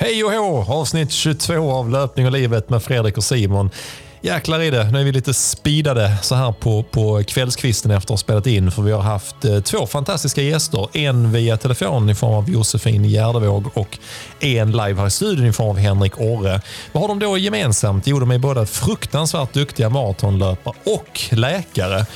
Hej och hå! Avsnitt 22 av Löpning och livet med Fredrik och Simon. Jäklar i det. Nu är vi lite speedade så här på, på kvällskvisten efter att ha spelat in. För vi har haft eh, två fantastiska gäster. En via telefon i form av Josefin Gärdevåg och en live här i studion i form av Henrik Orre. Vad har de då gemensamt? Jo, de är båda fruktansvärt duktiga maratonlöpare och läkare.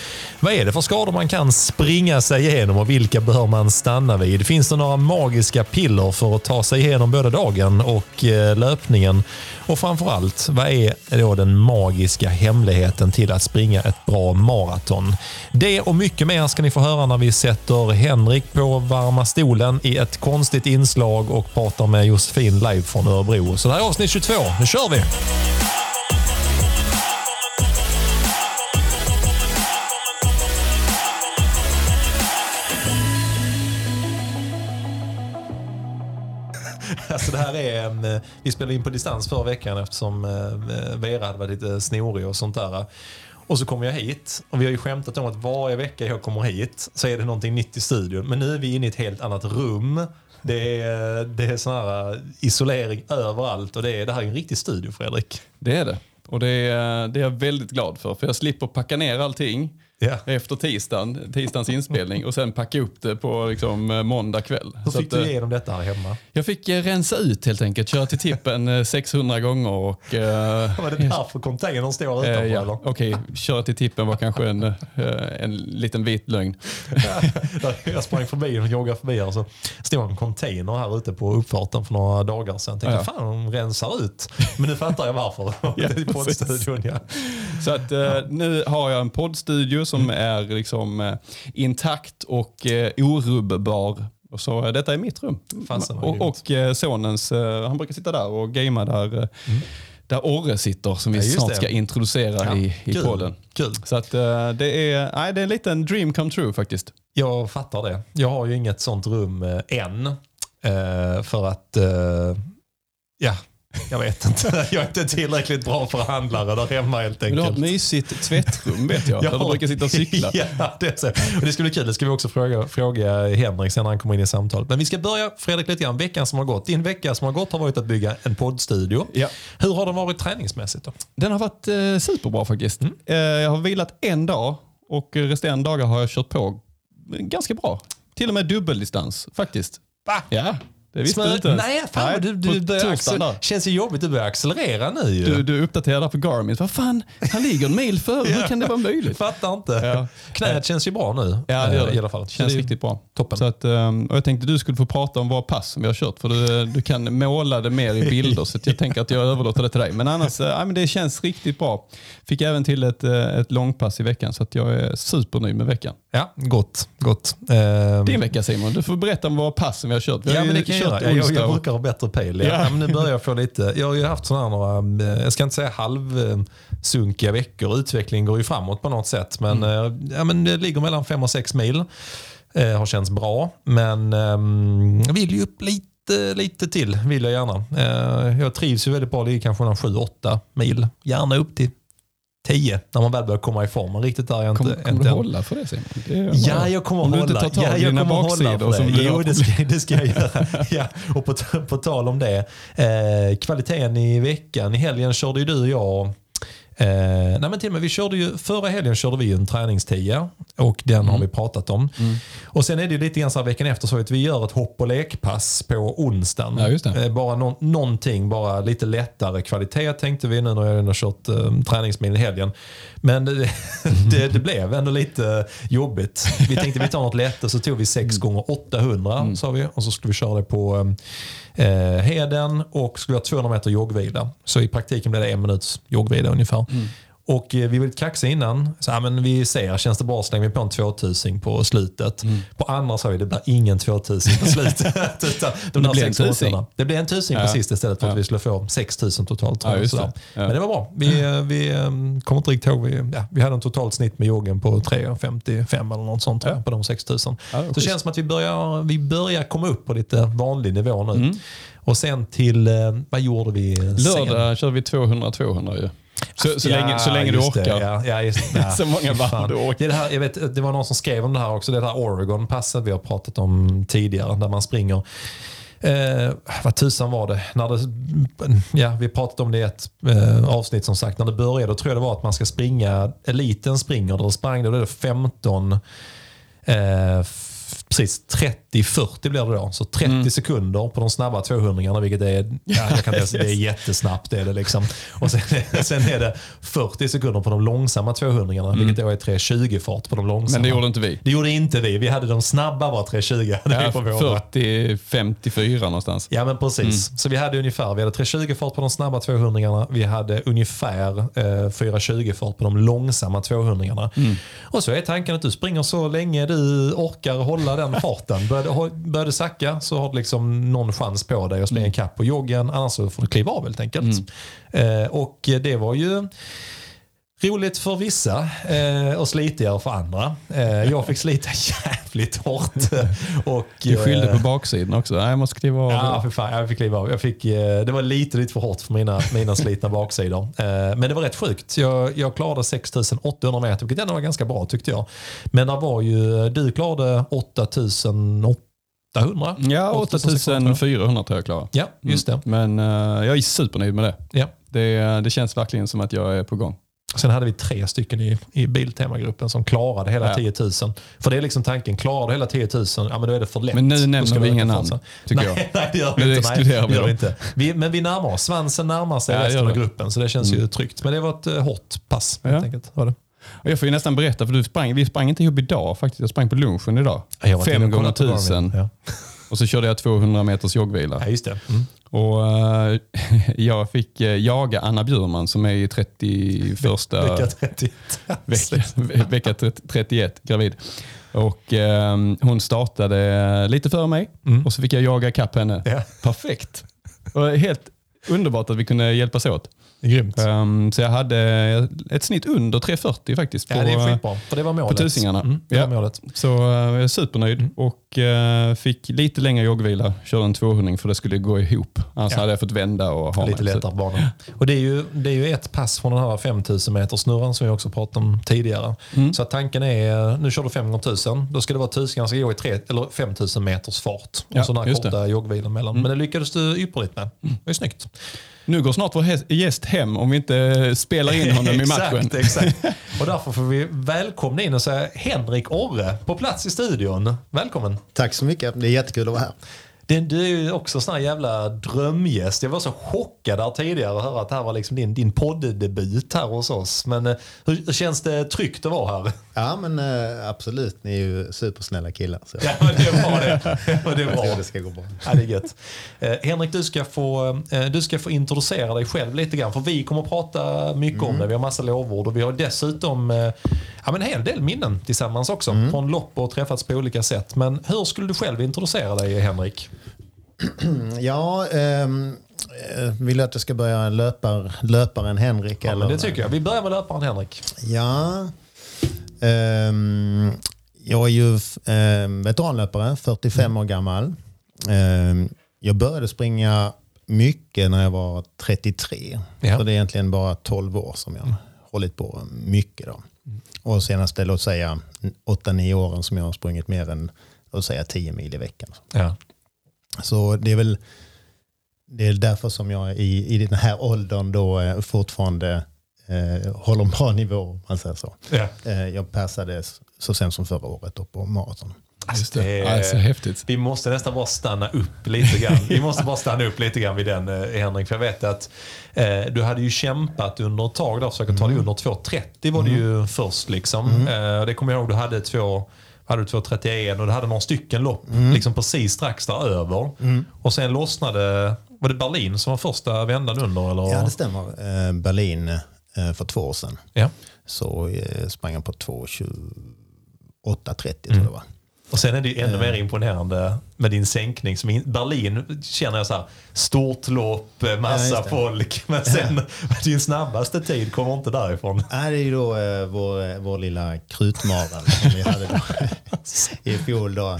Vad är det för skador man kan springa sig igenom och vilka bör man stanna vid? Finns det några magiska piller för att ta sig igenom både dagen och eh, löpningen? Och framförallt, vad är då den magiska hemligheten till att springa ett bra maraton? Det och mycket mer ska ni få höra när vi sätter Henrik på varma stolen i ett konstigt inslag och pratar med Josefin live från Örebro. Så det här är avsnitt 22. Nu kör vi! Det här är vi spelade in på distans förra veckan eftersom eh, Vera hade varit lite eh, snorig och sånt där. Och så kommer jag hit och vi har ju skämtat om att varje vecka jag kommer hit så är det någonting nytt i studion. Men nu är vi inne i ett helt annat rum. Det är, det är sån här eh, isolering överallt och det, är, det här är en riktig studio Fredrik. Det är det. Och det är, det är jag väldigt glad för. För jag slipper packa ner allting Ja. efter tisdagen, tisdagens inspelning och sen packa upp det på liksom, eh, måndag kväll. Hur fick att, du eh, igenom detta här hemma? jag fick eh, rensa ut helt enkelt, köra till tippen eh, 600 gånger och... eh, Var det därför containern står utanför eh, ja? Okej, köra till tippen var kanske en, eh, en liten vit lögn. jag sprang förbi och joggade förbi här och så stod en container här ute på uppfarten för några dagar sedan. Tänkte, Ja. fan de rensar ut. Men nu fattar jag varför. Ja, poddstudion ja. Så att eh, nu har jag en poddstudio som är liksom eh, intakt och eh, orubbbar. Och så eh, detta är mitt rum. Fasen, och och sonens, han brukar sitta där och gamea där, eh, där Orre sitter som vi Ja, snart det. ska introducera Ja, i, i kul. podden. Kul. Så att det är, nej, det är en liten dream come true faktiskt. Jag fattar det. Jag har ju inget sånt rum än. För att, ja, jag vet inte. Jag är inte tillräckligt bra förhandlare där hemma helt Men du har ett enkelt. mysigt tvättrum vet jag, där du brukar sitta och cykla. ja, det, är så. Och det ska bli kul. Det ska vi också fråga, fråga Henrik sen när han kommer in i samtalet. Men vi ska börja, Fredrik, lite grann. Veckan som har gått. Din vecka som har gått har varit att bygga en poddstudio. Ja. Hur har den varit träningsmässigt då? Den har varit eh, superbra faktiskt. Mm. Eh, jag har vilat en dag och resterande dagar har jag kört på ganska bra. Till och med dubbeldistans faktiskt. Va? Ja, det visste Smör- du inte. Nej, fan Nej, du, du börjar känns ju jobbigt. Du börjar accelerera nu ju. Du, du uppdaterar på Garmin. Vad fan, han ligger en mil före. Hur kan det vara möjligt? Fattar inte. Ja. Knät känns ju bra nu. Ja, det gör eh, det. I alla fall. Känns det riktigt bra. Toppen. Så att, ehm, och jag tänkte du skulle få prata om våra pass som vi har kört. För du, du kan måla det mer i bilder. så jag tänker att jag överlåter det till dig. Men annars, eh, ja, men det känns riktigt bra. Fick även till ett, eh, ett långpass i veckan. Så att jag är supernöjd med veckan. Ja, gott. gott. Ehm, Din vecka Simon, du får berätta om våra pass som vi har kört. Vi har Ja, men det kan jag göra. Jag, jag, brukar ha bättre pejl. Ja. Ja. Men nu börjar jag få lite. Jag har ju haft sådana här några, eh, jag ska inte säga halvsunkiga veckor. Utvecklingen går ju framåt på något sätt. Men, Mm. eh, ja, men det ligger mellan fem och sex mil. Eh, har känts bra. Men jag vill ju upp lite, lite till. Vill jag gärna. Eh, jag trivs ju väldigt bra. Det är kanske någon sju, åtta mil. Gärna upp till tio när man väl börjar komma i form. Riktigt där är jag inte, Kommer, inte du än. hålla för det Simon? Det Ja, jag kommer Om att du inte hålla. tar tag ja, i jag dina hålla baksidor för som du Jo, det ska, det ska jag göra. Ja, och på, på tal om det. Eh, kvaliteten i veckan. I helgen körde ju du och jag Eh, nej men till och med, vi körde ju, förra helgen körde vi en träningstia och den har vi pratat om. Och Sen är det lite grann så här veckan efter så att vi gör ett hopp och lekpass på onsdagen. Ja. Eh, bara nå- någonting, bara lite lättare kvalitet tänkte vi nu när jag ändå kört eh, träningsmil i helgen. Men det, det, det blev ändå lite jobbigt. Vi tänkte vi tar något lätt och så tog vi 6 gånger 800 sa vi och så skulle vi köra det på eh, Eh, heden och skulle ha 200 meter joggvila. Så i praktiken blev det en minuts joggvila ungefär. Mm. Och eh, vi var lite kaxiga innan. Så, ja, men vi ser, känns det bra slänger vi på en 2000 på slutet. På andra sa vi det blir ingen 2000 på slutet. utan de det blev en 600. tusing. Det blev en tusing Ja. på sist istället för att Ja. vi skulle få 6000 totalt. Ja, det. Ja. Men det var bra. Vi, eh, vi eh, kommer inte riktigt ihåg. Vi, vi hade en totalt snitt med joggen på 3,55 eller något sånt tror jag, på de 6000. Ja, så det känns som att vi börjar, vi börjar komma upp på lite vanlig nivå nu. Mm. Och sen till, eh, vad gjorde vi sen? Lördag kör vi 200-200 ju. Så, så, Ja, länge, så länge du just det. orkar. Ja, ja, just, ja. Så många varv du orkar. Det, här, jag vet, det var någon som skrev om det här också. Det här Oregon-passet vi har pratat om tidigare. Där man springer Eh, vad tusan var det? När det ja, vi pratade om det i ett eh, avsnitt som sagt. När det började då tror jag det var att man ska springa, eliten springer, då sprang det, då är det 15 eh, precis 30-40 blir det då. Så 30 mm. sekunder på de snabba 200 vilket är, ja, jag kan yes. det är jättesnabbt. Det är det liksom. Och sen, sen är det 40 sekunder på de långsamma 200 mm. vilket då är 3.20 fart på de långsamma. Men det gjorde inte vi. Det gjorde inte vi. Vi hade de snabba var 3.20. Ja, 40-54 någonstans. Ja men precis. Mm. Så vi hade ungefär, vi hade 3.20 fart på de snabba 200 Vi hade ungefär eh, 4.20 fart på de långsamma 200 mm. Och så är tanken att du springer så länge du orkar hålla den farten. Börjar, börjar det sacka så har du liksom någon chans på dig att springa mm. kapp på joggen. Annars så får du kliva av helt enkelt. Mm. Eh, och det var ju Roligt för vissa eh, och slitigare för andra. Eh, jag fick slita jävligt hårt. och, du skyllde på eh, baksidan också. Nej, jag måste kliva av. Ja, för fan, jag fick kliva av. Jag fick, eh, det var lite, lite för hårt för mina, mina slitna baksidor. Eh, men det var rätt sjukt. Jag, jag klarade 6800 meter, vilket ändå var ganska bra tyckte jag. Men det var ju, du klarade 8800 800? Ja, 8400 tror jag klarade. Ja, just det. Mm. Men uh, jag är supernöjd med det. Ja. det. Det känns verkligen som att jag är på gång. Sen hade vi tre stycken i, i Biltema-gruppen som klarade hela ja. 10 000. För det är liksom tanken, klarar du hela 10 000, ja men då är det för lätt. Men nu nämner vi inga namn, tycker nej, jag. Nej, det gör vi nu inte. Nej, det gör vi inte. Vi, men vi närmar oss. Svansen närmar sig ja, resten av gruppen, så det känns mm. ju tryggt. Men det var ett uh, hårt pass, ja. helt enkelt. Var det. jag får ju nästan berätta, för du sprang, vi sprang inte ihop idag faktiskt. Jag sprang på lunchen idag. Fem gånger tusen. Och så körde jag 200 meters joggvila. Ja, just det. Mm. Och uh, Jag fick uh, jaga Anna Bjurman som är i 31 vecka 31. vecka, vecka 31, gravid. Och uh, Hon startade lite före mig mm. och så fick jag jaga kapp henne. Ja. Perfekt. Och helt underbart att vi kunde hjälpas åt. Grymt. Um, så jag hade ett snitt under 3.40 faktiskt. På, ja, det är skitbra. För det var målet. På tusingarna. Mm, det ja. målet. Så uh, jag är supernöjd mm. och uh, fick lite längre joggvila. Körde en 200 för det skulle gå ihop. Annars ja. hade jag fått vända och ha Lite lättare på banan. Och det är, ju, det är ju ett pass från den här 5000 meters snurran som vi också pratade om tidigare. Mm. Så tanken är, nu kör du 5 gånger 1000 Då ska det vara tusingarna ska gå i 3, eller 5000 meters fart. Och ja, sådana korta joggvilan mellan. Mm. Men det lyckades du ypperligt med. Mm. Det är snyggt. Nu går snart vår gäst hem om vi inte spelar in honom i matchen. exakt, exakt. Och därför får vi välkomna in och säga Henrik Orre på plats i studion. Välkommen. Tack så mycket. Det är jättekul att vara här. Du är ju också sån här jävla drömgäst. Jag var så chockad där tidigare att höra att det här var liksom din, din podddebut här hos oss. Men eh, hur, känns det tryggt att vara här? Ja men äh, absolut, ni är ju supersnälla killar. Så. Ja men det bra det. det bra. Jag det ska gå bra. Ja, det är gött. Eh, Henrik, du ska, få, eh, du ska få introducera dig själv lite grann. För vi kommer att prata mycket mm. om det. Vi har massa lovord och vi har dessutom eh, ja, men en hel del minnen tillsammans också. Mm. Från lopp och träffats på olika sätt. Men hur skulle du själv introducera dig Henrik? ja, eh, vill du att jag ska börja löpar, löparen Henrik? Ja, eller? det tycker jag. Vi börjar med löparen Henrik. Ja. Um, jag är ju um, veteranlöpare, 45 mm. år gammal. Um, jag började springa mycket när jag var 33. Ja. Så det är egentligen bara 12 år som jag har hållit på mycket. Då. Mm. Och senaste, låt säga 8-9 åren som jag har sprungit mer än låt säga 10 mil i veckan. Ja. Så det är väl det är därför som jag i, i den här åldern då eh, fortfarande eh, håller en bra nivå. Om man säger så. Ja. Eh, jag passade så sent som förra året då på maraton. Alltså, det är, alltså, häftigt. Vi måste nästan bara stanna upp lite grann. Vi måste bara stanna upp lite grann vid den eh, Henrik. För jag vet att eh, du hade ju kämpat under ett tag där och försöka ta dig mm. under 2.30 var mm. det ju först. Liksom. Mm. Eh, det kommer jag ihåg, du hade två hade du 2.31 och du hade några stycken lopp mm. liksom precis strax däröver. Mm. Och sen lossnade, var det Berlin som var första vändan under? Eller? Ja det stämmer. Eh, Berlin eh, för två år sedan. Ja. Så eh, sprang jag på 2.28.30 tror jag mm. det var. Och sen är det ju ännu mer imponerande med din sänkning. Som in, Berlin känner jag så här, stort lopp, massa ja, folk. Men sen, din snabbaste tid kommer inte därifrån. Ja, det är ju då eh, vår, vår lilla krutmara som vi hade då, i fjol. Då,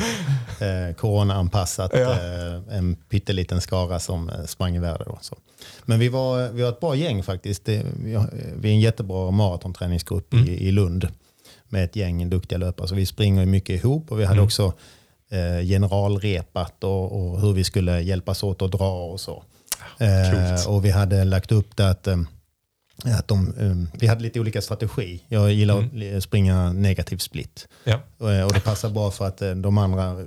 eh, Corona-anpassat, ja. eh, en pytteliten skara som eh, sprang iväg. Då, så. Men vi var, vi var ett bra gäng faktiskt. Det, vi, vi är en jättebra maratonträningsgrupp mm. i, i Lund med ett gäng duktiga löpare. Så vi springer mycket ihop och vi hade mm. också eh, generalrepat och, och, hur vi skulle hjälpas åt att dra och så. Eh, och vi hade lagt upp det att, eh, att de, eh, vi hade lite olika strategi. Jag gillar mm. att springa negativ split. Ja. Och, eh, och det passar bra för att de andra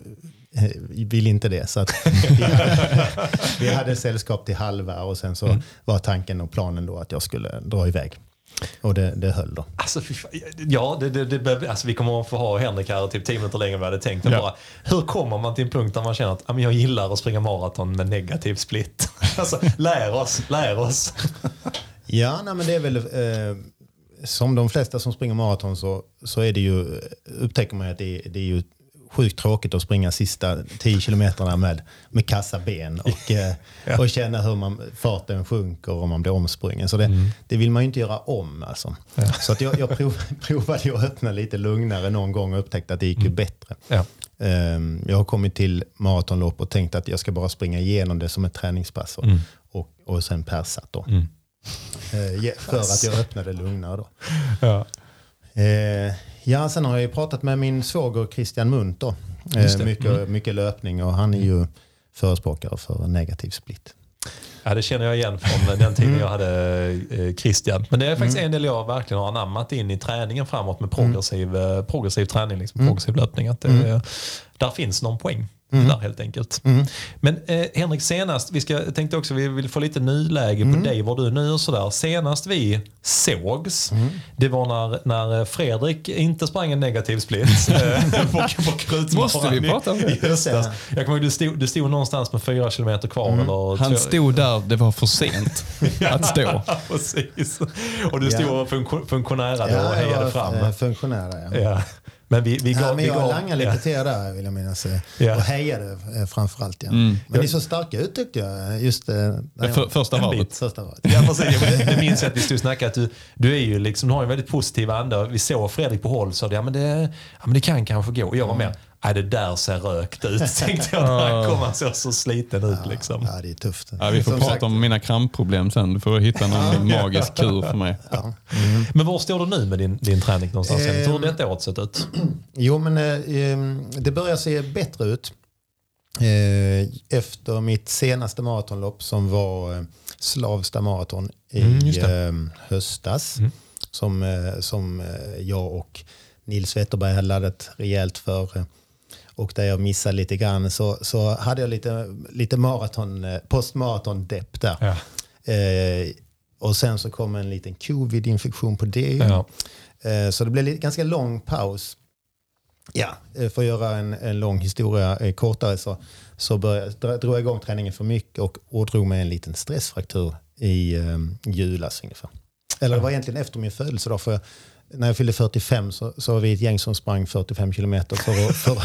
vill inte det. Så vi, hade, vi hade sällskap till halva och sen så mm. var tanken och planen då att jag skulle dra iväg. Och det, det höll då? Alltså, ja, det, det, det, alltså, vi kommer att få ha Henrik här typ 10 minuter längre än vad vi hade tänkt. Ja. Bara, hur kommer man till en punkt där man känner att jag gillar att springa maraton med negativ split? alltså, lär oss, lär oss. ja, nej, men det är väl... Eh, som de flesta som springer maraton så, så är det ju, upptäcker man att det, det är ju sjukt tråkigt att springa sista 10 kilometerna med, med kassa ben och, eh, ja. och känna hur man, farten sjunker och man blir omsprungen. Så det, mm. det vill man ju inte göra om. Alltså. Ja. Så att jag, jag prov, provade att öppna lite lugnare någon gång och upptäckte att det gick mm. bättre. Ja. Um, jag har kommit till maratonlopp och tänkt att jag ska bara springa igenom det som ett träningspass och, mm. och, och sen persat. Då. Mm. Uh, för att jag öppnade lugnare då. Ja. Uh, Ja, sen har jag ju pratat med min svåger Christian Munt då. Eh, mycket, mm. mycket löpning och han är ju förespråkare för negativ split. Ja, det känner jag igen från den tiden mm. jag hade eh, Christian. Men det är faktiskt mm. en del jag verkligen har anammat in i träningen framåt med progressiv, mm. progressiv träning, liksom, progressiv löpning. Att det, mm. Där finns någon poäng. Mm. Där helt enkelt. Mm. Men eh, Henrik, senast, vi ska, tänkte också vi vill få lite nyläge mm. på dig, var du nu och sådär. Senast vi sågs, mm. det var när, när Fredrik inte sprang en negativ split eh, på, på Måste vi prata om det? Just. Jag kommer ihåg, du stod, du stod någonstans med fyra kilometer kvar. Mm. Eller, Han stod där, det var för sent att stå. Precis. Och du stod ja. funktionärade ja, och hejade fram. Funktionär, ja. ja. Men vi, vi gav, ja, men jag gav, langade lite till er där vill jag minnas. Ja. Och hejade eh, framförallt. Ja. Mm. Men ni såg starka ut tyckte jag. Just, eh, för, första varvet. Första varvet. Ja, precis. Jag, jag minns att vi stod och snackade att du, du, är ju liksom, du har en väldigt positiv ande. Vi såg Fredrik på håll och sa ja, men det, ja, men det kan kanske gå. Och jag var med. Nej, det där ser rökt ut, tänkte jag när han kom. Han såg så sliten ut. Liksom. Ja, det är tufft. Ja, vi får Som prata sagt. om mina krampproblem sen. Du får hitta någon magisk kur för mig. Ja. Mm. Men var står du nu med din, din träning någonstans? Eh, Hur har detta året sett ut? Jo, men eh, det börjar se bättre ut. Eh, efter mitt senaste maratonlopp som var eh, Slavsta maraton i mm, höstas. Mm. Som, eh, som jag och Nils Wetterberg hade laddat rejält för och där jag missade lite grann så, så hade jag lite, lite maraton, eh, postmaraton-depp där. Ja. Eh, och sen så kom en liten covid-infektion på det. Ja. Eh, så det blev en ganska lång paus. Ja, eh, för att göra en, en lång historia eh, kortare så, så började, drog jag igång träningen för mycket och ådrog mig en liten stressfraktur i eh, julas ungefär. Eller det var egentligen efter min födelsedag. För när jag fyllde 45 så, så var vi ett gäng som sprang 45 kilometer för att, för,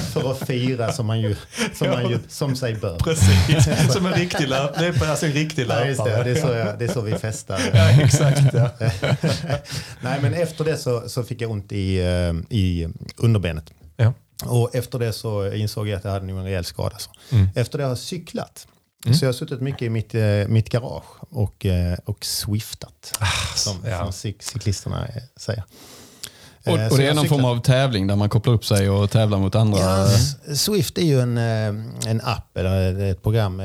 för att fira som man ju som, man ju, som sig bör. Precis, som en riktig löpare. Det är alltså en riktig löpare. Ja, det. Det, är så jag, det är så vi festar. Ja, exakt. Ja. Nej, men efter det så, så fick jag ont i, eh, i underbenet. Ja. Och efter det så insåg jag att jag hade nog en rejäl skada. Mm. Efter det har jag cyklat. Mm. Så jag har suttit mycket i mitt, eh, mitt garage och, eh, och swiftat. Ah, som, ja. som cyklisterna eh, säger. Och, och det är någon form av tävling där man kopplar upp sig och tävlar mot andra? Ja, Swift är ju en, en app eller ett program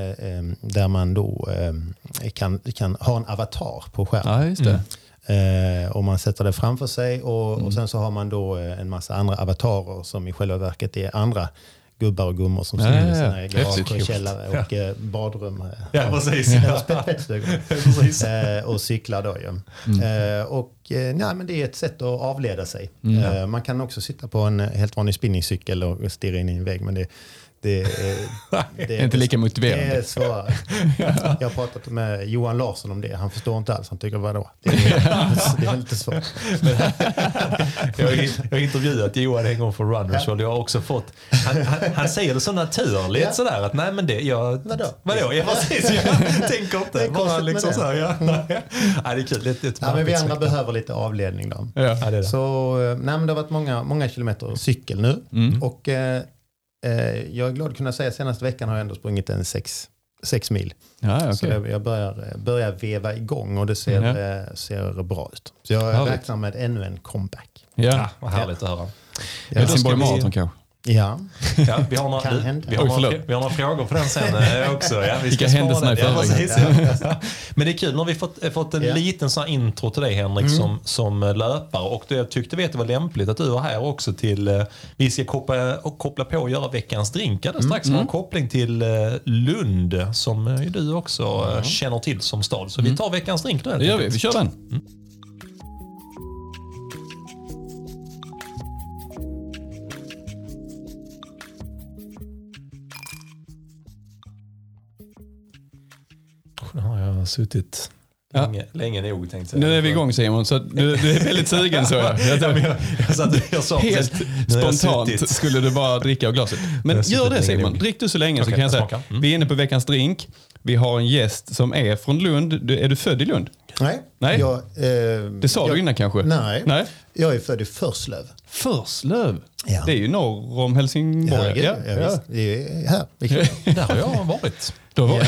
där man då kan, kan ha en avatar på skärmen. Ja. Mm. och man sätter det framför sig och, mm. och sen så har man då en massa andra avatarer som i själva verket är andra gubbar och gummor som sitter i sina garage och källare och ja. badrum. Ja, precis. Ja. och cyklar då ju. Mm. Eh, och ja, men det är ett sätt att avleda sig. Mm. Man kan också sitta på en helt vanlig spinningcykel och stirra in i en vägg. Men det, det, det, det är inte lika motiverande. Det är svårare. Jag har pratat med Johan Larsson om det. Han förstår inte alls. Han tycker vadå? Det är, det är lite svårt. jag, har, jag har intervjuat Johan en gång för Runners ja. jag har också fått, han, han, han säger det så naturligt ja. sådär att nej men det, jag, vadå? Vadå? Ja, precis, jag tänker inte. Det är Bara liksom det. här, ja. Mm. ja, det är kul. Lite, ja, men vi andra behöver lite avledning då. Ja. Ja, det det. Så, eh, nej, men det har varit många, många kilometer cykel nu. Mm. Och Eh, jag är glad att kunna säga att senaste veckan har jag ändå sprungit en sex, sex mil. Ja, okay. Så jag börjar, eh, börjar veva igång och det ser, mm. ser bra ut. Så jag härligt. räknar med ännu en comeback. Ja, ja vad härligt att höra. Helsingborg Marathon kanske? Ja, Ja, vi, har några, hända. vi, har några, vi har några frågor på den sen eh, också. Ja, vi Vilka spara händelserna i det. ja, förväg. precis, ja. Men det är kul, nu har vi fått, fått en Ja. liten sån intro till dig Henrik som, som löpare. Och det, jag tyckte vi att det var lämpligt att du var här också till, eh, vi ska koppla, och koppla på och göra veckans drink alldeles strax. Mm. en koppling till eh, Lund som eh, du också eh, känner till som stad. Så vi tar veckans drink nu. Det gör vi. Vi kör den. Nu har jag suttit Ja. länge, länge nog tänkte jag. Nu är vi igång Simon, så du, du är väldigt sugen så jag. jag, Ja, jag, jag, satt, jag sa Helt spontant skulle du bara dricka av glaset. Men gör det länge Simon, nog. drick du så länge så Okej, kan jag jag säga. Mm. Vi är inne på veckans drink. Vi har en gäst som är från Lund. Du, är du född i Lund? nej. Nej. Jag, eh, Det sa jag, du innan kanske? Nej. Nej. jag är född i Förslöv. Förslöv? Ja. Det är ju norr om Helsingborg. Ja, ja, ja. visst. Det är här. Där har jag varit. Då var, Ja.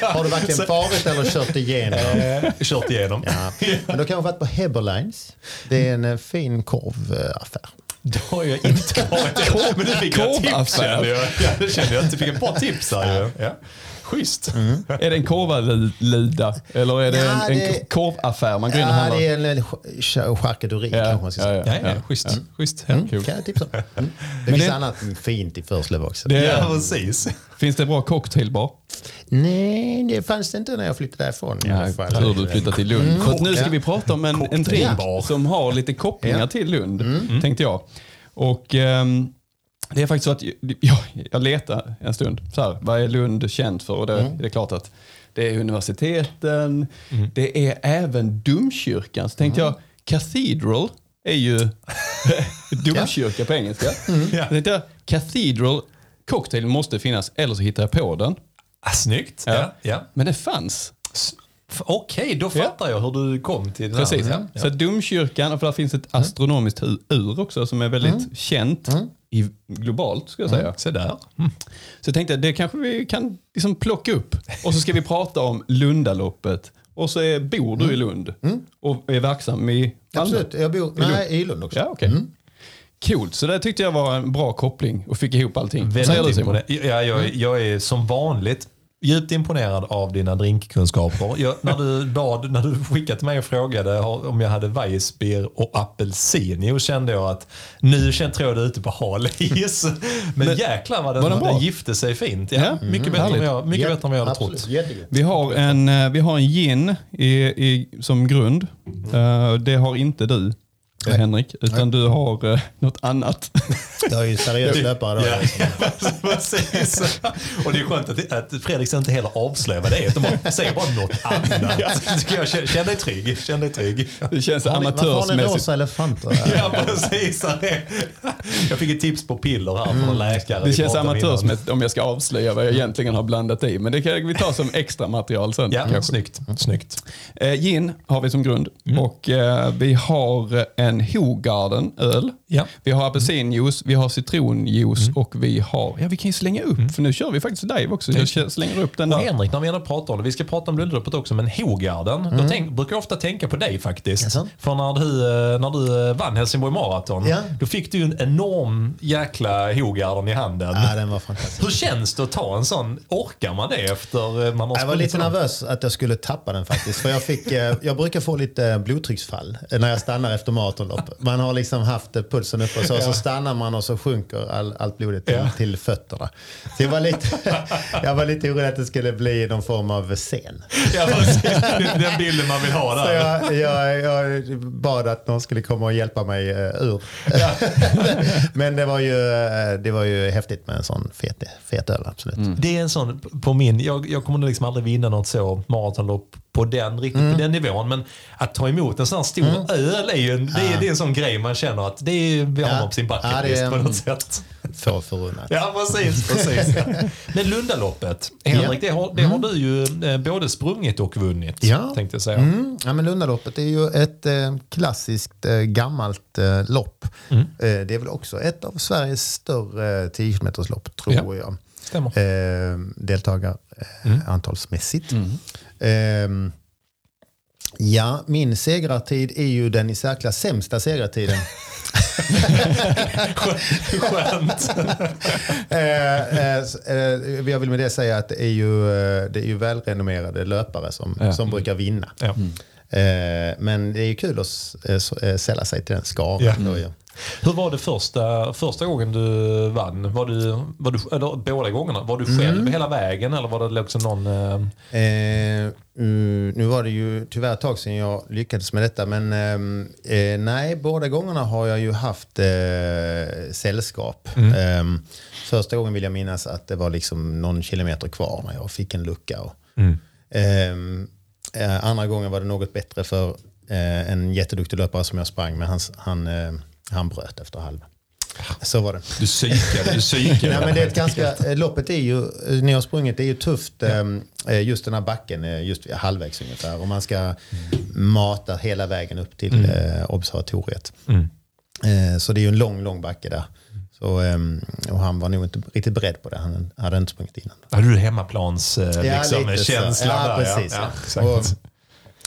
Har du verkligen varit eller kört igenom? Eh, kört igenom. Ja. Men då kan jag ha varit på Heberlines. Det är en eh, fin korvaffär. Det har jag inte varit. Men du fick jag tips korvaffär. kände jag. Ja, det kände jag du fick ett bra tips här. Ja. Schysst. är det en korvaluda eller är det Ja, en, det- en korvaffär man går in och Ja, handlar? det är en ch- charkuteri Ja, kanske man ska ja, säga. ja. Ja, ja, schysst. schysst. Ja. Mm, kul. kan jag tipsa om. Mm. Det Men finns det- annat fint i Förslöv också. Det Ja, är, precis. finns det bra cocktailbar? Nej, det fanns det inte när jag flyttade därifrån. fall. Tur du flyttat till Lund. Att nu ska Ja. vi prata om en, en drink som har lite kopplingar Ja. till Lund, tänkte jag. Och ehm, det är faktiskt så att jag, jag letar en stund. Så här, vad är Lund känt för? Och det, det är klart att det är universiteten, det är även domkyrkan. Så tänkte jag, Cathedral är ju domkyrka på engelska. Ja. Så tänkte jag, Cathedral cocktail måste finnas, eller så hittar jag på den. Ah, snyggt. Ja. Ja. Ja. Men det fanns. Okej, då fattar jag hur du kom till det här. Precis. Ja. Så domkyrkan, och för där finns ett astronomiskt ur- också som är väldigt känt i, globalt skulle jag säga. Se där. Så jag tänkte det kanske vi kan liksom plocka upp och så ska vi prata om Lundaloppet. Och så är, bor du i Lund och är verksam i Malmö. Absolut, jag bor nej, i Lund också. Ja, okej. Coolt, så det tyckte jag var en bra koppling och fick ihop allting. Väldigt säger du Simon? Ja, jag, jag är som vanligt djupt imponerad av dina drinkkunskaper. Jag, när, du bad, när du skickade till mig och frågade om jag hade Weissbier och apelsin, kände jag att nu tror jag du är ute på hal is. Men, Men- jäklar vad den, var den den gifte sig fint. Ja, Ja, mycket bättre än jag, mycket bättre än vad jag hade absolut, trott. Vi har en, eh, vi har en gin i, i, som grund. Eh, det har inte du, eh, Henrik, utan du har eh, något annat. Jag är ju seriös löpare då. Ja, precis. Och det är skönt att, att Fredrik inte heller avslöjar vad det är. Utan bara säger bara något annat. Tycker jag, dig trygg. Känn dig trygg. Det känns Har ni- Varför har ni amatörsmässigt. rosa elefanter? Ja, precis. Jag fick ett tips på piller här från en läkare. Mm. Det känns amatörsmässigt om jag ska avslöja vad jag egentligen har blandat i. Men det kan vi ta som extra material sen. Ja, kanske. snyggt. snyggt. Eh, gin har vi som grund och eh, vi har en Hogarden öl. Ja. Vi har apelsinjuice, vi har citronjuice och vi har, ja vi kan ju slänga upp för nu kör vi faktiskt live också. Jag slänger upp den Och där. Henrik, när vi ändå pratar om det, vi ska prata om Lundloppet också, men Hogarden, då tänk, brukar jag ofta tänka på dig faktiskt. Jaså? För när du, eh, när du eh, vann Helsingborg Marathon, Ja. då fick du en enorm jäkla Hogarden i handen. Ja, den var fantastisk. Hur känns det att ta en sån? Orkar man det efter eh, man har Jag var lite nervös att jag skulle tappa den faktiskt. För jag, fick, jag brukar få lite blodtrycksfall när jag stannar efter maratonlopp. Man har liksom haft pulsen uppe och så, så stannar man och så sjunker all, allt blodet till, Ja. till fötterna. Så jag var, lite, jag var lite orolig att det skulle bli någon form av scen. Ja, precis. Det är den bilden man vill ha Så där. jag, jag, jag bad att någon skulle komma och hjälpa mig eh, ur. Men det var, ju, eh, det var ju häftigt med en sån fet, fet öl, absolut. Det är en sån på min, jag, jag kommer nog liksom aldrig vinna något så maratonlopp på den, riktigt Mm. på den nivån. Men att ta emot en sån här stor öl är ju en, det, är, det är en sån grej man känner att det är, vi har Ja. man på sin Ja, bucket list är på något sätt. Få förunnat. Ja, precis. precis. Men Lundaloppet, Henrik, det, har, det har du ju eh, både sprungit och vunnit. Mm. Ja. Tänkte jag säga. Mm. Ja, men Lundaloppet är ju ett eh, klassiskt eh, gammalt eh, lopp. Mm. Det är väl också ett av Sveriges större 10 lopp tror Ja. jag. Stämmer. Eh, eh, Mm. Eh, ja, min segrartid är ju den i särklass sämsta segrartiden. Skönt. eh, eh, jag vill med det säga att det är ju, det är ju välrenommerade löpare som, ja. som brukar vinna. Ja. Mm. Eh, men det är ju kul att sälla sig till den skaran. Ja. Hur var det första, första gången du vann? Var du, var du, eller båda gångerna? Var du själv mm. hela vägen eller var det liksom någon... Eh... Eh, mm, nu var det ju tyvärr ett tag sedan jag lyckades med detta men ehm, eh, nej, båda gångerna har jag ju haft eh, sällskap. Mm. Ehm, första gången vill jag minnas att det var liksom någon kilometer kvar när jag fick en lucka. Och, mm. Ehm, eh, andra gången var det något bättre för eh, en jätteduktig löpare som jag sprang med. Han, han han bröt efter halva. Så var det. Du psykade. Du psykade. Nej, men det är ett ganska, eh, loppet är ju, eh, ni har sprungit, det är ju tufft. Ja. Eh, just den här backen, just halvvägs ungefär. Och man ska mata hela vägen upp till mm. observatoriet. Mm. Så det är ju en lång, lång backe där. Så, och han var nog inte riktigt beredd på det. Han hade inte sprungit innan. Hade du hemmaplans liksom, ja, känsla ja, där? Precis, ja, ja. Och,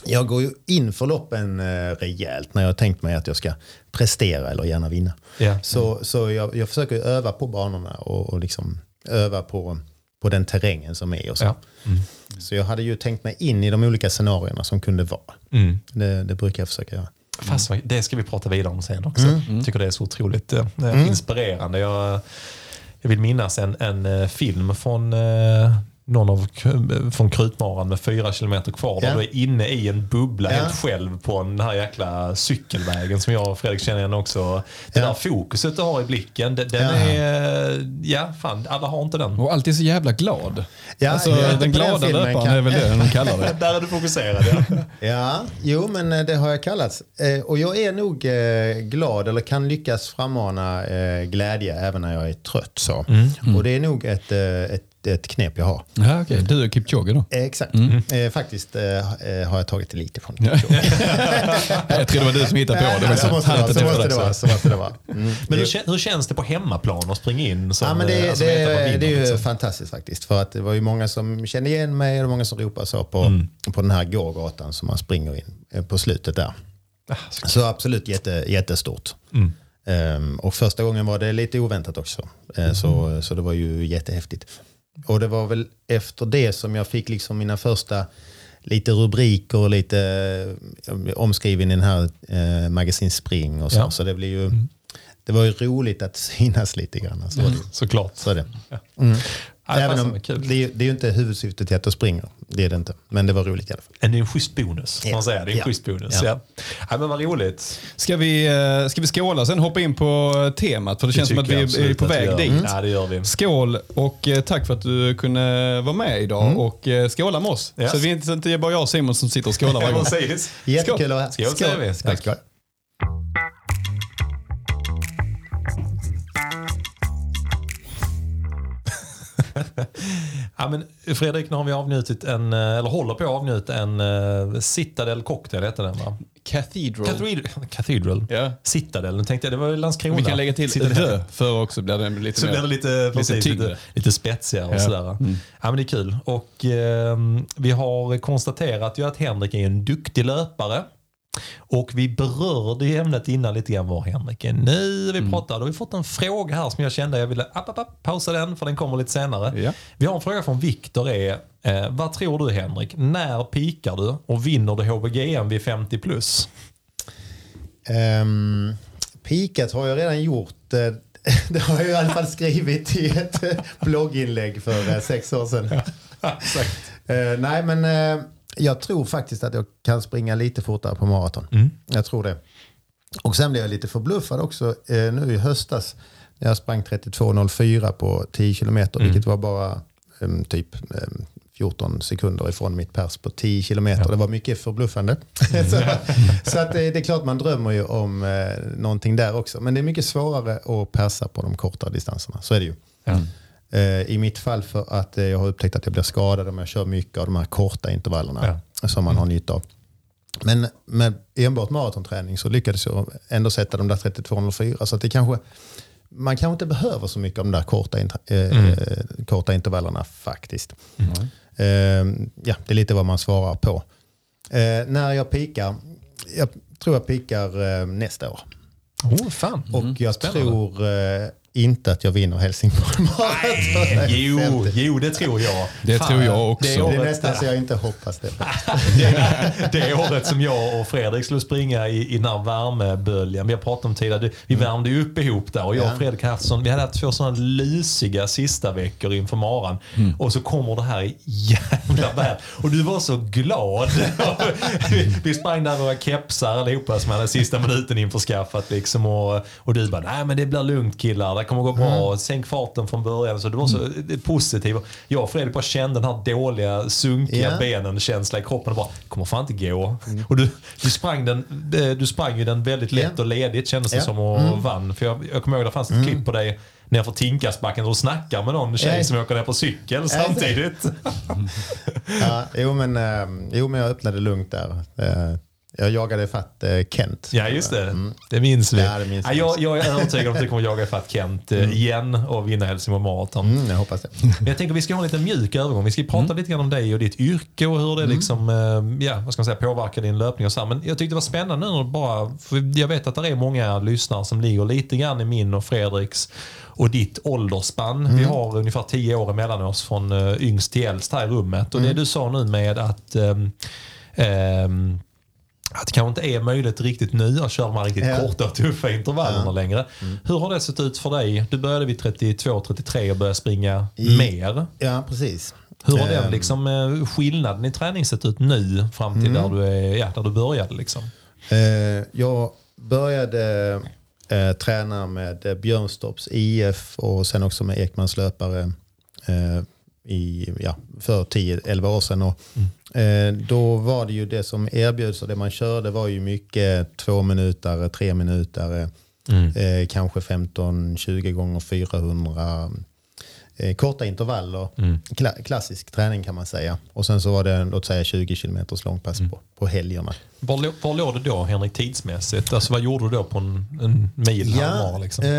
jag går ju in för loppen eh, rejält när jag tänkt mig att jag ska prestera eller gärna vinna. Yeah. Så, så jag, jag försöker öva på banorna och, och liksom öva på, på den terrängen som är. Och så. Ja. Mm. så jag hade ju tänkt mig in i de olika scenarierna som kunde vara. Mm. Det, det, brukar jag försöka göra. Fast det ska vi prata vidare om sen också. Mm. Jag tycker det är så otroligt eh, mm. inspirerande. Jag, jag vill minnas en, en eh, film från eh, någon av, från Krutmaran med fyra kilometer kvar. Där du är inne i en bubbla ja. helt själv på den här jäkla cykelvägen som jag och Fredrik känner igen också. Det ja. där fokuset du har i blicken, den, den är... Ja, fan, alla har inte den. Och alltid så jävla glad. Ja, alltså, den glada löparen kan... är väl det de kallar det. där är du fokuserad, ja. ja, jo men eh, det har jag kallats. Eh, och jag är nog eh, glad, eller kan lyckas frammana glädje även när jag är trött. Så. Mm. Mm. Och det är nog ett, ett ett knep jag har. Ja, okay. Du är Kipchoge då? exakt. Mm. Eh, faktiskt eh, eh, har jag tagit det lite från Kipchoge. jag tror det var du som hittade på det. Men så, måste det, vara, så, måste det vara, så måste det vara. Mm. Men hur, hur, känns det på hemmaplan att springa in? Som, ja, men det, alltså, det, det, det är ju liksom. fantastiskt faktiskt. För att det var ju många som kände igen mig och många som ropade så på, mm. på den här gågatan som man springer in på slutet där. Ah, så absolut jätte, jättestort. Mm. Um, och första gången var det lite oväntat också. Uh, så, så det var ju jättehäftigt. Och det var väl efter det som jag fick liksom mina första lite rubriker och lite eh, omskriven i den här eh, Magasin Spring och så. Ja. Så det blir ju, mm. det var ju roligt att synas lite grann. Så mm. Såklart. Så det. Ja. Även om det, är, det är ju inte huvudsyftet till att jag springer. Det är det inte. Men det var roligt i alla fall. Det är en schysst bonus. Ja. Man säger. Det är en ja. schysst bonus. Ja. Ja. ja. men vad roligt. Ska vi, eh, ska vi skåla sen hoppa in på temat? För det, det känns som att vi är på väg dit. Mm. Ja, det gör vi. Skål och eh, tack för att du kunde vara med idag mm. och eh, skåla med oss. Yes. Så det är inte bara jag och Simon som sitter och skålar varje gång. Jättekul att vara här. Skål, skål. skål. skål. skål. Ja, men Fredrik, nu har vi avnjutit en, eh, eller håller på att avnjuta en uh, Citadel cocktail, heter den va? Cathedral. Cathedral. Cathedral. Yeah. Citadel, nu tänkte jag det var Landskrona. Vi kan lägga till Citadel. för också blir det lite Så mer, blir det lite, precis, lite, lite, lite spetsigare och ja. sådär. Mm. Ja, men det är kul. Och eh, vi har konstaterat ju att Henrik är en duktig löpare. Och vi berörde ju ämnet innan lite grann var Henrik är nu. Vi mm. pratade och vi fått en fråga här som jag kände jag ville app, app, app, pausa den för den kommer lite senare. Ja. Vi har en fråga från Viktor är eh, Vad tror du Henrik? När pikar du och vinner du HBGM vid 50 plus? Um, pikat har jag redan gjort. Eh, det har jag i alla fall skrivit i ett eh, blogginlägg för eh, sex år sedan. Ja, uh, nej men uh, jag tror faktiskt att jag kan springa lite fortare på maraton. Mm. Jag tror det. Och sen blev jag lite förbluffad också eh, nu i höstas när jag sprang 32.04 på 10 kilometer, mm. vilket var bara um, typ um, 14 sekunder ifrån mitt pers på 10 kilometer. Ja. Det var mycket förbluffande. Så, så att det, det, är klart man drömmer ju om eh, någonting där också. Men det är mycket svårare att persa på de korta distanserna. Så är det ju. Ja. Eh, I mitt fall för att eh, jag har upptäckt att jag blir skadad om jag kör mycket av de här korta intervallerna ja. som man har nytta av. Men med enbart maratonträning så lyckades jag ändå sätta de där 32,04. Så att det kanske, man kanske inte behöver så mycket av de där korta, eh, mm. korta intervallerna faktiskt. Mm. Eh, ja, det är lite vad man svarar på. Eh, när jag pikar, jag tror jag pikar eh, nästa år. Oh, fan. Och jag Spännande. tror eh, inte att jag vinner Helsingborg Marathon. Jo, jo, det tror jag. Det Fan, tror jag också. Det, året, det är nästan så jag inte hoppas det. det, det året som jag och Fredrik skulle springa i, i den här värmeböljan. Vi har pratat om tidigare. Vi mm. värmde ju upp ihop där och jag och Fredrik haft sån, vi hade haft två sådana lysiga sista veckor inför maran. Mm. Och så kommer det här jävla väder. Och du var så glad. vi sprang där våra kepsar allihopa som hade sista minuten införskaffat. Liksom, och, och du bara, nej men det blir lugnt killar det kommer gå bra, mm. sänk farten från början. Så det var så mm. positivt. Jag och Fredrik bara kände den här dåliga, sunkiga yeah. benen-känslan i kroppen. Bara, kommer fan inte gå. Mm. Och du, du, sprang den, du sprang ju den väldigt lätt yeah. och ledigt kändes det yeah. som och mm. vann. För jag, jag kommer ihåg det fanns ett mm. klipp på dig nerför Tinkasbacken och snackar med någon tjej yeah. som åker ner på cykel samtidigt. ja, jo, men, äh, jo, men jag öppnade lugnt där. Jag jagade fatt eh, Kent. Ja, just det. Mm. Det minns vi. Ja, det minns ja, jag, jag, är övertygad om att du kommer jaga fatt Kent eh, mm. igen och vinna Helsingborg Marathon. Mm, jag hoppas det. Men jag tänker vi ska ha en liten mjuk övergång. Vi ska prata mm. lite grann om dig och ditt yrke och hur det mm. liksom, eh, ja, vad ska man säga, påverkar din löpning. Och så här. Men jag tyckte det var spännande nu bara, för jag vet att det är många lyssnare som ligger lite grann i min och Fredriks och ditt åldersspann. Mm. Vi har ungefär tio år emellan oss från yngst till äldst här i rummet. Och det du sa nu med att um, um, att det kanske inte är möjligt riktigt nu att köra de här riktigt ja. korta och tuffa intervallerna ja. längre. Mm. Hur har det sett ut för dig? Du började vid 32-33 och började springa I, mer. Ja, precis. Hur har um, den liksom, eh, skillnaden i träning sett ut nu fram till mm. där, du är, ja, där du började? Liksom? Uh, jag började uh, träna med Björnstorps IF och sen också med Ekmans löpare uh, i, ja, för 10-11 år sedan. Och, mm. Eh, då var det ju det som erbjöds och det man körde var ju mycket två minuter, tre minuter, mm. eh, kanske 15-20 gånger 400 eh, korta intervaller. Mm. Kla klassisk träning kan man säga. Och sen så var det låt säga 20 km långpass mm. på, på helgerna. Var, var låg du då Henrik tidsmässigt? Alltså, vad gjorde du då på en, en mil? Ja, liksom? eh,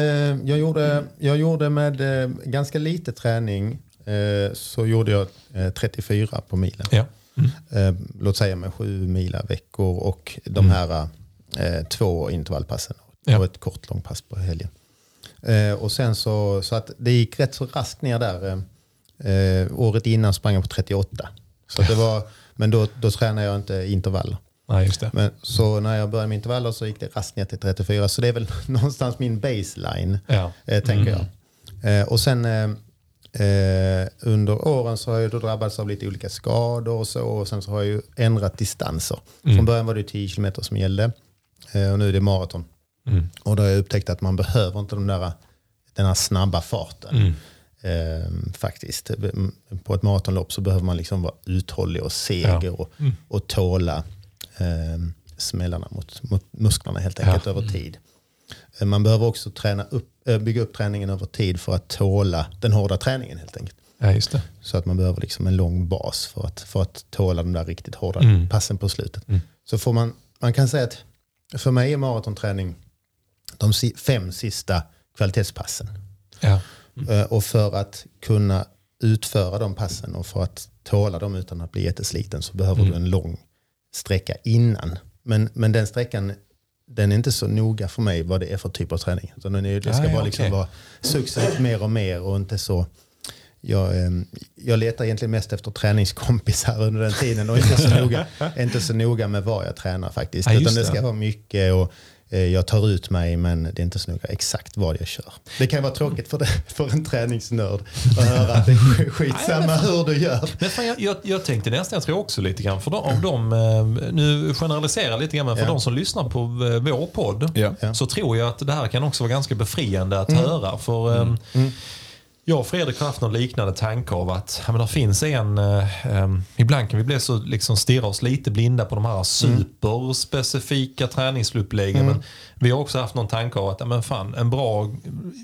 jag, gjorde, jag gjorde med eh, ganska lite träning Eh, så gjorde jag 34 eh, på milen. Ja. Mm. Eh, låt säga med sju mila veckor och de mm. här två intervallpassen ja. och ett kort långpass på helgen. och sen så, så att det gick rätt så raskt ner där. året innan sprang jag på 38. Så det var, men då, då tränade jag inte intervaller. Nej, just det. Men, så när jag började med intervaller så gick det raskt ner till 34. Så det är väl någonstans min baseline, ja. eh, tänker mm. jag. Eh, och sen eh, Eh, under åren så har jag då drabbats av lite olika skador och så. Och sen så har jag ju ändrat distanser. Mm. Från början var det 10 km som gällde eh, och nu är det maraton. Mm. Och då har jag upptäckt att man behöver inte de där, den här snabba farten. Mm. Eh, faktiskt. På ett maratonlopp så behöver man liksom vara uthållig och seger ja. och, mm. och tåla eh, smällarna mot, mot musklerna helt enkelt ja. över tid. Eh, man behöver också träna upp bygga upp träningen över tid för att tåla den hårda träningen helt enkelt. Ja, just det. Så att man behöver liksom en lång bas för att, för att tåla de där riktigt hårda mm. passen på slutet. Mm. Så får man, man kan säga att för mig är maratonträning de fem sista kvalitetspassen. Ja. Mm. Eh, och för att kunna utföra de passen och för att tåla dem utan att bli jättesliten så behöver du mm. en lång sträcka innan. Men, men den sträckan den är inte så noga för mig vad det är för typ av träning. Så den är, det ska ah, bara liksom vara successivt mer och mer och inte så... Jag, ehm, jag letar egentligen mest efter träningskompisar under den tiden och inte så noga, inte så noga med vad jag tränar faktiskt. Ah, Utan det ska vara mycket och jag tar ut mig men det är inte så noga exakt vad jag kör. Det kan vara tråkigt för, det, för en träningsnörd att höra att det är skitsamma hur du gör. Men fan, jag, jag, jag tänkte nästan, jag tror också lite grann för de, om de, eh, nu generaliserar lite grann, men för ja. de som lyssnar på eh, vår podd ja. så tror jag att det här kan också vara ganska befriande att mm. höra. För mm. Mm jag och Fredrik har haft någon liknande tanke av att ja, men det finns en... Eh, ibland kan vi bli så liksom stirra oss lite blinda på de här mm. superspecifika träningsuppläggen. Mm. Men vi har också haft någon tanke av att men fan, en bra,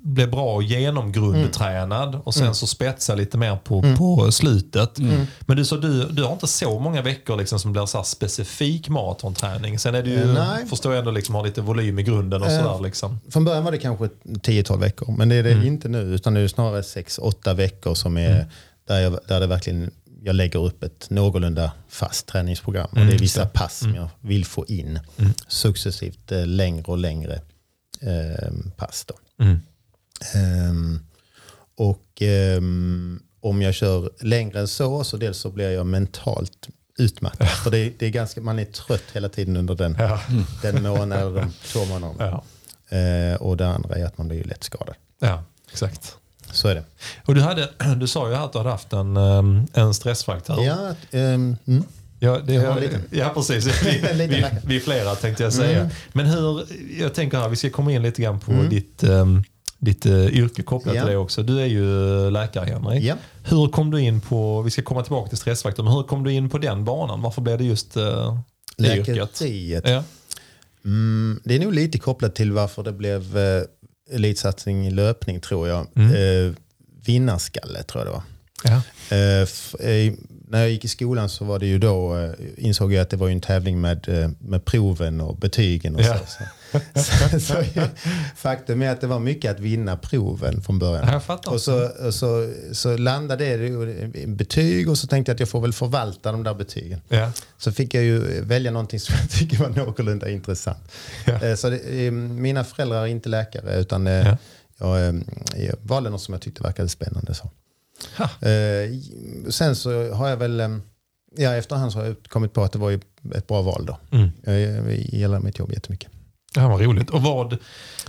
bli bra genomgrundtränad mm. och sen mm. så spetsa lite mer på, mm. på slutet. Mm. Men du, så du, du har inte så många veckor liksom som blir så specifik maratonträning. Sen är det ju, Nej. förstår jag ändå, liksom, har lite volym i grunden och eh, sådär. Liksom. Från början var det kanske 10-12 veckor, men det är det mm. inte nu. Utan det är snarare 6-8 veckor som är mm. där, jag, där det verkligen jag lägger upp ett någorlunda fast träningsprogram. Mm, och det är vissa pass som mm. jag vill få in. Mm. Successivt eh, längre och längre eh, pass. Mm. Um, och um, om jag kör längre än så, så dels så blir jag mentalt utmattad. Ja. För det, det, är ganska, man är trött hela tiden under den, ja. den månaden eller de två månaderna. Ja. Uh, och det andra är att man blir lätt skadad. Ja, exakt. Så är det. Och du, hade, du sa ju att du hade haft en, ehm, en stressfaktor. Ja, um, mm. Ja, det, är, ja precis. Vi, vi, vi är flera tänkte jag säga. Mm. Men hur, jag tänker här, vi ska komma in lite grann på mm. ditt, um, ditt uh, yrke kopplat ja. till det också. Du är ju läkare Henrik. Ja. Hur kom du in på, vi ska komma tillbaka till stressfaktorn, hur kom du in på den banan? Varför blev det just uh, det yrket? Ja. Mm, det är nog lite kopplat till varför det blev uh, elitsatsning i löpning tror jag. Mm. Uh, vinnarskalle tror jag det var. Ja. När jag gick i skolan så var det ju då, uh, insåg jag att det var en tävling med, med proven och betygen och ja. så. så. så, faktum är att det var mycket att vinna proven från början. Och så, och så, så landade det i betyg och så tänkte jag att jag får väl förvalta de där betygen. Ja. Så fick jag ju välja någonting som jag tycker var någorlunda intressant. Ja. Så det, mina föräldrar är inte läkare utan ja. jag, jag valde något som jag tyckte verkade spännande. Så. Eh, sen så har jag väl, ja efterhand så har jag kommit på att det var ett bra val då. Mm. Jag, jag gillar mitt jobb jättemycket. Ja, vad roligt. Och vad,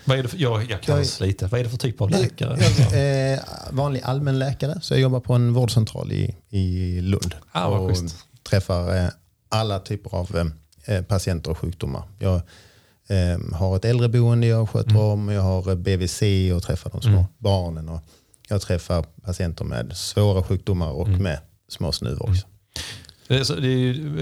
vad är det för, jag, jag kan jag, lite. Vad är det för typ av läkare? Jag, är vanlig allmänläkare. Så jag jobbar på en vårdcentral i, i Lund. Ah, och schysst. träffar eh, alla typer av eh, patienter och sjukdomar. Jag eh, har ett äldreboende jag sköter mm. om. Jag har BVC och träffar de små mm. barnen. Och jag träffar patienter med svåra sjukdomar och mm. med små snuvor också. Det är, det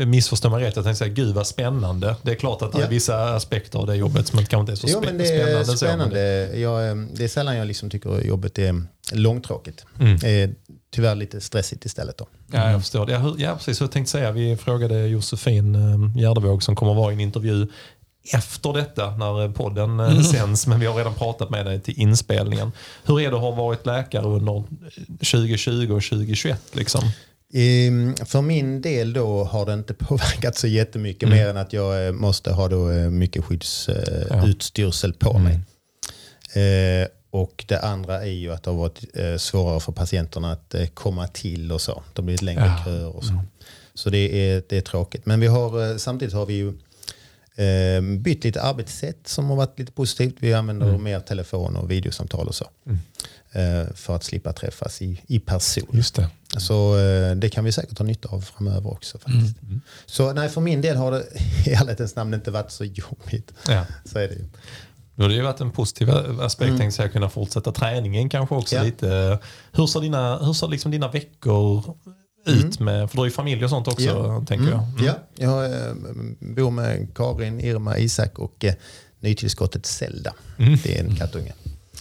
är, missförstå mig rätt, jag tänkte säga gud vad spännande. Det är klart att det ja. är vissa aspekter av det jobbet som kanske inte är så jo, men det är spännande. spännande. Så, jag, eh, det är sällan jag liksom tycker jobbet är långtråkigt. Mm. Det är tyvärr lite stressigt istället. Då. Ja, jag förstår det. Ja, ja, precis. Jag tänkte säga, vi frågade Josefin eh, Gärdevåg som kommer vara i en intervju efter detta när podden eh, mm. sänds, men vi har redan pratat med dig till inspelningen. Hur är det att ha varit läkare under 2020 och 2021? Liksom? Ehm, för min del då har det inte påverkat så jättemycket mm. mer än att jag eh, måste ha då eh, mycket skyddsutstyrsel på mm. mig. Eh, och det andra är ju att det har varit svårare för patienterna att komma till och så. Det har blivit längre ja. köer och så. Mm. Så det är, det är tråkigt. Men vi har, samtidigt har vi ju bytt lite arbetssätt som har varit lite positivt. Vi använder mm. mer telefon och videosamtal och så. Mm. Eh, för att slippa träffas i, i person. Just det. Så eh, det kan vi säkert ha nytta av framöver också. faktiskt. Mm. Så nej, för min del har det i ärlighetens namn inte varit så jobbigt. Ja. Så är det ju. Nu har det ju varit en positiv aspekt, mm. att kunna fortsätta träningen kanske också ja. lite. Hur ser dina, hur ser liksom dina veckor ut mm. med, för du har ju familj och sånt också ja. tänker mm. jag. Mm. Ja, jag eh, bor med Karin, Irma, Isak och eh, nytillskottet Zelda. Mm. Det är en kattunge.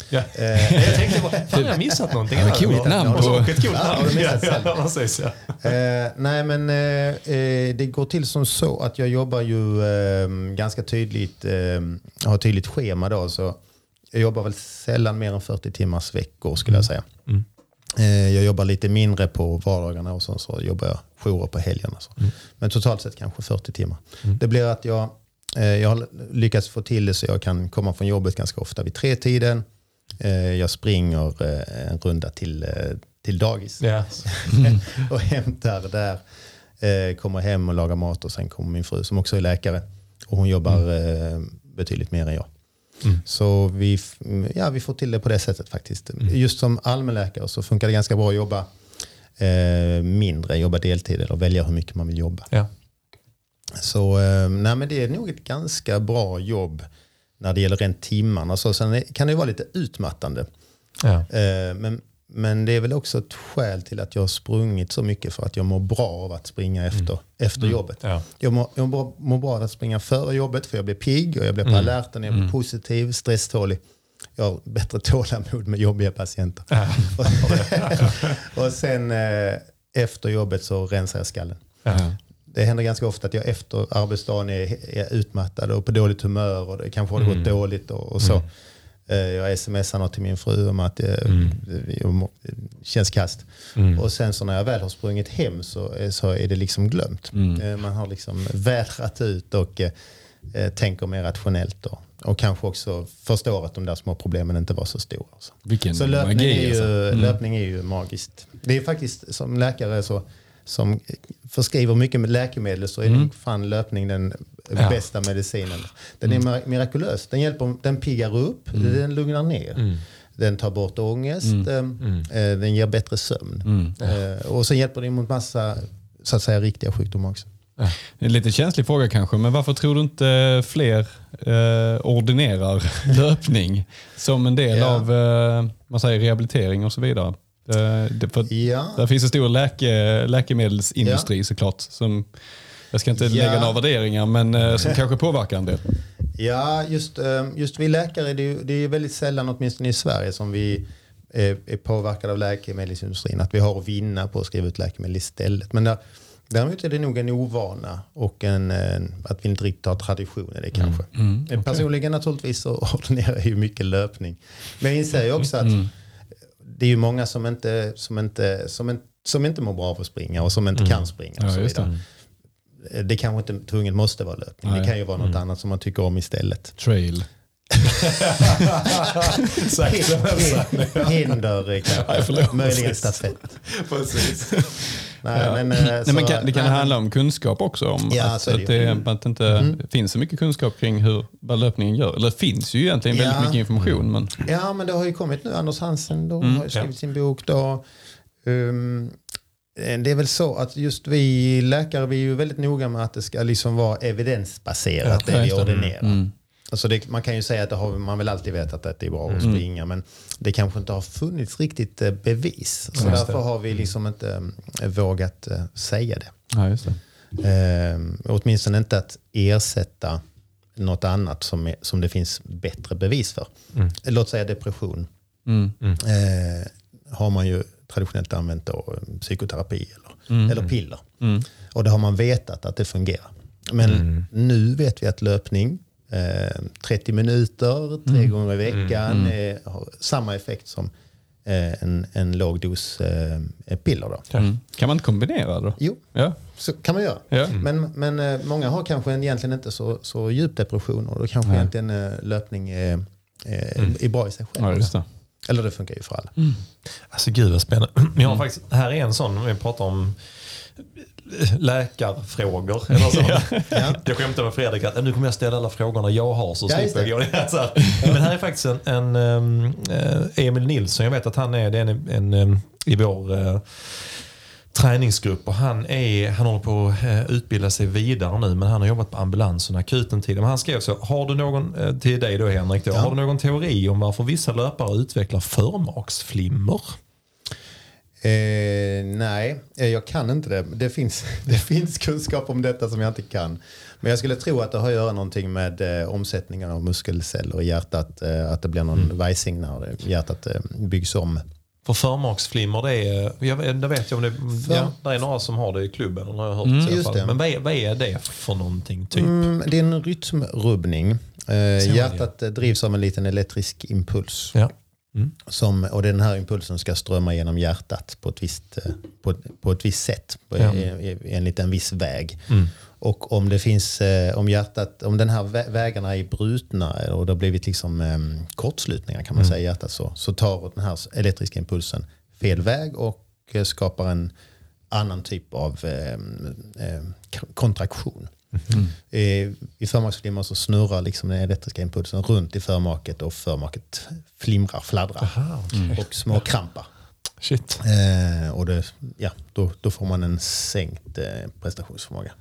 Ja. Eh, jag tänkte, fan jag har missat någonting. Ja, coolt namn. På... Ett coolt namn. Ja, ja, precis, ja. Eh, nej men eh, eh, det går till som så att jag jobbar ju eh, ganska tydligt, eh, har ett tydligt schema då. Så jag jobbar väl sällan mer än 40 timmars veckor skulle jag säga. Mm. Eh, jag jobbar lite mindre på vardagarna och så, så jobbar jag jourer på helgerna. Så. Mm. Men totalt sett kanske 40 timmar. Mm. Det blir att jag, jag har lyckats få till det så jag kan komma från jobbet ganska ofta vid tre tiden Eh, jag springer eh, en runda till, eh, till dagis mm. och hämtar där. Kommer hem och lagar mat och sen kommer min fru som också är läkare. Och hon jobbar mm. betydligt mer än jag. Mm. Så vi, ja, vi får till det på det sättet faktiskt. Mm. Just som allmänläkare så funkar det ganska bra att jobba eh, mindre, jobba deltid eller välja hur mycket man vill jobba. Ja. Så eh, nej, men det är nog ett ganska bra jobb när det gäller rent timmarna. Så sen kan det vara lite utmattande. Ja. Eh, men, men det är väl också ett skäl till att jag har sprungit så mycket för att jag mår bra av att springa efter, mm. efter mm. jobbet. Ja. Jag, mår, jag mår, mår, bra av att springa före jobbet för jag blir pigg och jag blir på mm. alerten, jag blir mm. positiv, stresstålig. Jag har bättre tålamod med jobbiga patienter. Och sen eh, efter jobbet så rensar jag skallen. Det händer ganska ofta att jag efter arbetsdagen är, är utmattad och på dåligt humör och det kanske har gått mm. dåligt och, och så. Eh, jag smsar något till min fru om att det mm. känns kast. Mm. Och sen så när jag väl har sprungit hem så, så är det liksom glömt. Mm. Eh, man har liksom vädrat ut och eh, tänker mer rationellt och och kanske också förstår att de där små problemen inte var så stora. Så, Vilken så löpning, magi, är ju, alltså. Mm. löpning är ju magiskt. Det är faktiskt som läkare så, som förskriver mycket med läkemedel så är Mm. fan löpning den Ja. bästa medicinen. Den är mir- mirakulös. Den, hjälper, den piggar upp, Mm. den lugnar ner. Den tar bort ångest, Mm. eh, eh, den ger bättre sömn. Eh, Och sen hjälper den mot massa så att säga, riktiga sjukdomar också. En lite känslig fråga kanske, men varför tror du inte fler eh, ordinerar löpning som en del Ja. av eh, man säger, rehabilitering och så vidare? Eh, det, för, Ja. Där finns en stor läke, läkemedelsindustri såklart. Som, jag ska inte Ja. lägga några värderingar, men eh, som kanske påverkar en del. Ja, just, eh, just vi läkare, det är, ju- det är väldigt sällan, åtminstone i Sverige, som vi är, är påverkade av läkemedelsindustrin. Att vi har att vinna på att skriva ut läkemedel istället. Men där, däremot är det nog en ovana och en, en, att vi inte riktigt har tradition i det kanske. Eh, Personligen naturligtvis så ordinerar jag ju mycket löpning. Men jag inser ju också att det är ju många som inte, som inte, som inte, som inte mår bra av att springa och som inte kan springa. Och Ja, så det. vidare. Det kanske inte tvunget måste vara löpning. Nej. Det kan ju vara något annat som man tycker om istället. Trail. Hinder eh, kanske. Möjligen stafett. Precis. Nej, men, eh, Nej, så- men kan, det kan nej, handla om kunskap också. Om Ja, att, att, det, att det inte finns så mycket kunskap kring hur, vad löpningen gör. Eller det finns ju egentligen väldigt Ja. mycket information. Men, Ja, men det har ju kommit nu. Anders Hansen då, Mm, har skrivit sin bok. Då. Um, det är väl så att just vi läkare vi är ju väldigt noga med att det ska liksom vara evidensbaserat Ja, det vi det. ordinerar. Mm. Alltså det, man kan ju säga att har man väl alltid vetat att det är bra att springa men det kanske inte har funnits riktigt eh, bevis. Så Just det. därför har vi liksom inte eh, vågat eh, säga det. ja, just det. Eh, åtminstone inte att ersätta något annat som, är, som det finns bättre bevis för. Låt säga depression. Mm. Eh, har man ju traditionellt använt då, psykoterapi eller, Mm. eller piller. Och det har man vetat att det fungerar. Men nu vet vi att löpning, 30 minuter, tre Mm. gånger i veckan, eh, har samma effekt som eh, en, en låg dos eh, piller. Då. Mm. Kan man inte kombinera då? Jo, Ja. så kan man göra. Ja. Men, men eh, många har kanske egentligen inte så, så djup depression och då kanske egentligen eh, löpning är, är, är bra i sig själv. ja, just det. Eller det funkar ju för alla. Alltså gud vad spännande. Jag har faktiskt, här är en sån, om vi pratar om läkarfrågor. Eller så. Jag skämtade med Fredrik att nu kommer jag ställa alla frågorna jag har så Ja, slipper jag gå. Men här är faktiskt en, en um, eh, Emil Nilsson, jag vet att han är, det är en, en um, i vår uh, träningsgrupp och han, är, han håller på att uh, utbilda sig vidare nu men han har jobbat på ambulansen akuten tidigare. Men han skrev så, har du någon, till dig då Henrik, då, har du någon teori om varför vissa löpare utvecklar förmaksflimmer? Eh, nej, eh, jag kan inte det. Det finns, det finns kunskap om detta som jag inte kan. Men jag skulle tro att det har att göra någonting med eh, omsättningen av muskelceller i hjärtat. Eh, att det blir någon vajsing när hjärtat eh, byggs om. För förmaksflimmer, det är, jag vet, jag om det, ja, det är några som har det i klubben. Har jag hört det. Men vad är, vad är det för någonting typ? Mm, det är en rytmrubbning. Eh, hjärtat eh, drivs av en liten elektrisk impuls. Ja. Som, och den här impulsen ska strömma genom hjärtat på ett visst, eh, på, på ett visst sätt. På, Ja. enligt en viss väg. Och om det finns, eh, om hjärtat, om den här vä- vägarna är brutna och det har blivit liksom eh, kortslutningar kan man säga i hjärtat så, så tar den här elektriska impulsen fel väg och eh, skapar en annan typ av eh, eh, k- kontraktion. Eh, I förmaksflimmer så snurrar liksom den elektriska impulsen runt i förmaket och förmaket flimrar, fladdrar och småkrampar. Shit. Eh, och det, ja, då, då får man en sänkt eh, prestationsförmåga.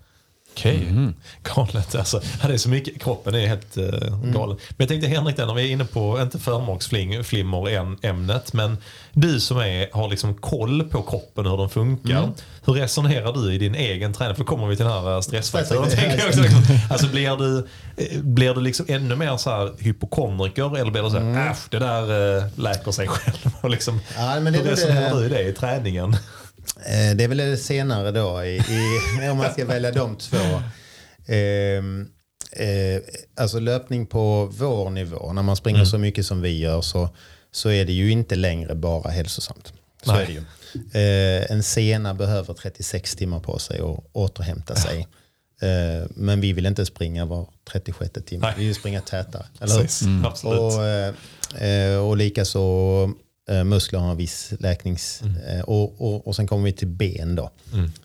Okej, galet alltså. Det är så mycket, kroppen är helt uh, galen. Men jag tänkte Henrik, där, när vi är inne på, inte förmaksflimmer ämnet, men du som är, har liksom koll på kroppen och hur den funkar. Hur resonerar du i din egen träning? För då kommer vi till den här eh, stressfaktorn. Alltså blir du, eh, blir du liksom ännu mer så här hypokondriker eller blir du så här, äsch, det där uh, läker sig själv? Och liksom, Ja, men det hur resonerar det- du i det i träningen? Eh, det är väl det senare då, i, i, om man ska välja de två. Ehm, eh, alltså löpning på vår nivå, när man springer så mycket som vi gör så, så är det ju inte längre bara hälsosamt. Så Nej. är det ju. Eh, en sena behöver 36 timmar på sig att återhämta sig. Eh, men vi vill inte springa var 36 timme. Nej. Vi vill springa tätare. Eller? Precis, absolut. Och, eh, eh, och likaså eh, muskler har en viss läknings... Eh, och, och, och sen kommer vi till ben då.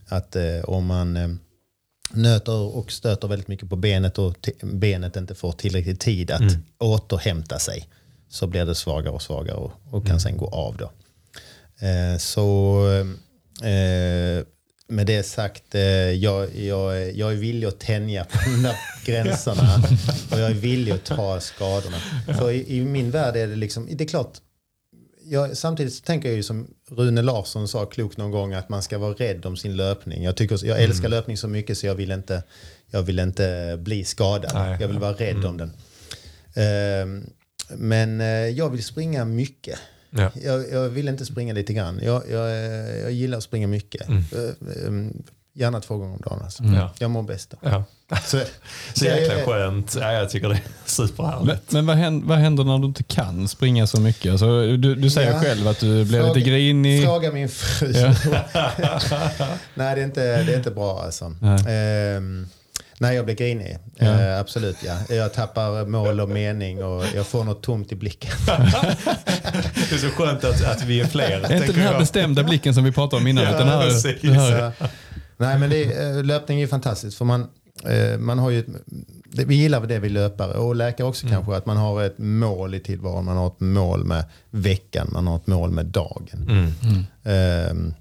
Att eh, om man eh, nöter och stöter väldigt mycket på benet och benet inte får tillräcklig tid att återhämta sig så blir det svagare och svagare och, och kan sen gå av då. Eh, så eh, med det sagt, eh, jag, jag, jag är villig att tänja på de där gränserna och jag är villig att ta skadorna. För i, i min värld är det liksom, det är klart, jag, samtidigt tänker jag ju som Rune Larsson sa klokt någon gång att man ska vara rädd om sin löpning. Jag, tycker, jag älskar löpning så mycket så jag vill inte, jag vill inte bli skadad. Nej. Jag vill vara rädd om den. Ehm, men eh, jag vill springa mycket. Ja. Jag, jag vill inte springa lite grann. Jag, jag, jag gillar att springa mycket. Eh, ehm, Gärna två gånger om dagen. Alltså. Ja. Jag mår bäst då. Ja. Så, Så jäkla jag- skönt. Ja, jag tycker det är Men, superhärligt. men vad, händer, vad händer när du inte kan springa så mycket? Alltså, du, du säger Ja. själv att du blir lite Fråga- grinig. Fråga min fru. Ja. nej, det är, inte, det är inte bra alltså. Nej. Ehm, nej, jag blir grinig. Ja. Eh, absolut, ja. Jag tappar mål och mening och jag får något tomt i blicken. Det är så skönt att, att vi är fler. Är inte den här jag. bestämda blicken som vi pratade om innan. Ja, utan här, nej, men det, är- eh, löpning är fantastiskt. För man, eh, man har ju, ett- vi gillar det vi löpare och läkare också kanske. Att man har ett mål i tillvaron. Man har ett mål med veckan. Man har ett mål med dagen. Ehm,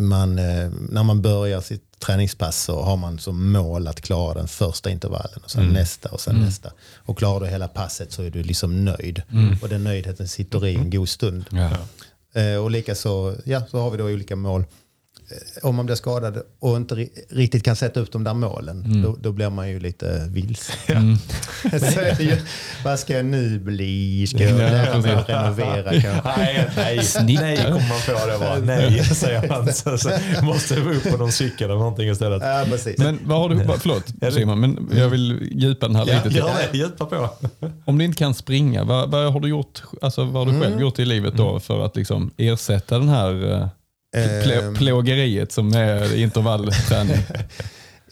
man, eh, när man börjar sitt träningspass så har man som mål att klara den första intervallen och sen nästa och sen nästa. Och klarar du hela passet så är du liksom nöjd. Och den nöjdheten sitter i en god stund. ja. Och likaså, ja, så har vi då olika mål. Eh, om man blir skadad och inte ri- riktigt kan sätta upp de där målen, då, då blir man ju lite vilse. så är det ju, vad ska jag nu bli? Ska jag Ja, lära mig att renovera kanske? Nej, nej, nej kommer man på det bara. Nej, säger han. Så, så, måste upp på någon cykel eller någonting istället. Ja, precis. Men vad har du, förlåt Simon, men jag vill djupa den här Ja, lite till. Gör det, djupa på. Om du inte kan springa, vad, vad har du gjort, alltså vad har du själv gjort i livet då för att liksom ersätta den här eh, plå, Ehm. plågeriet som är intervallträning?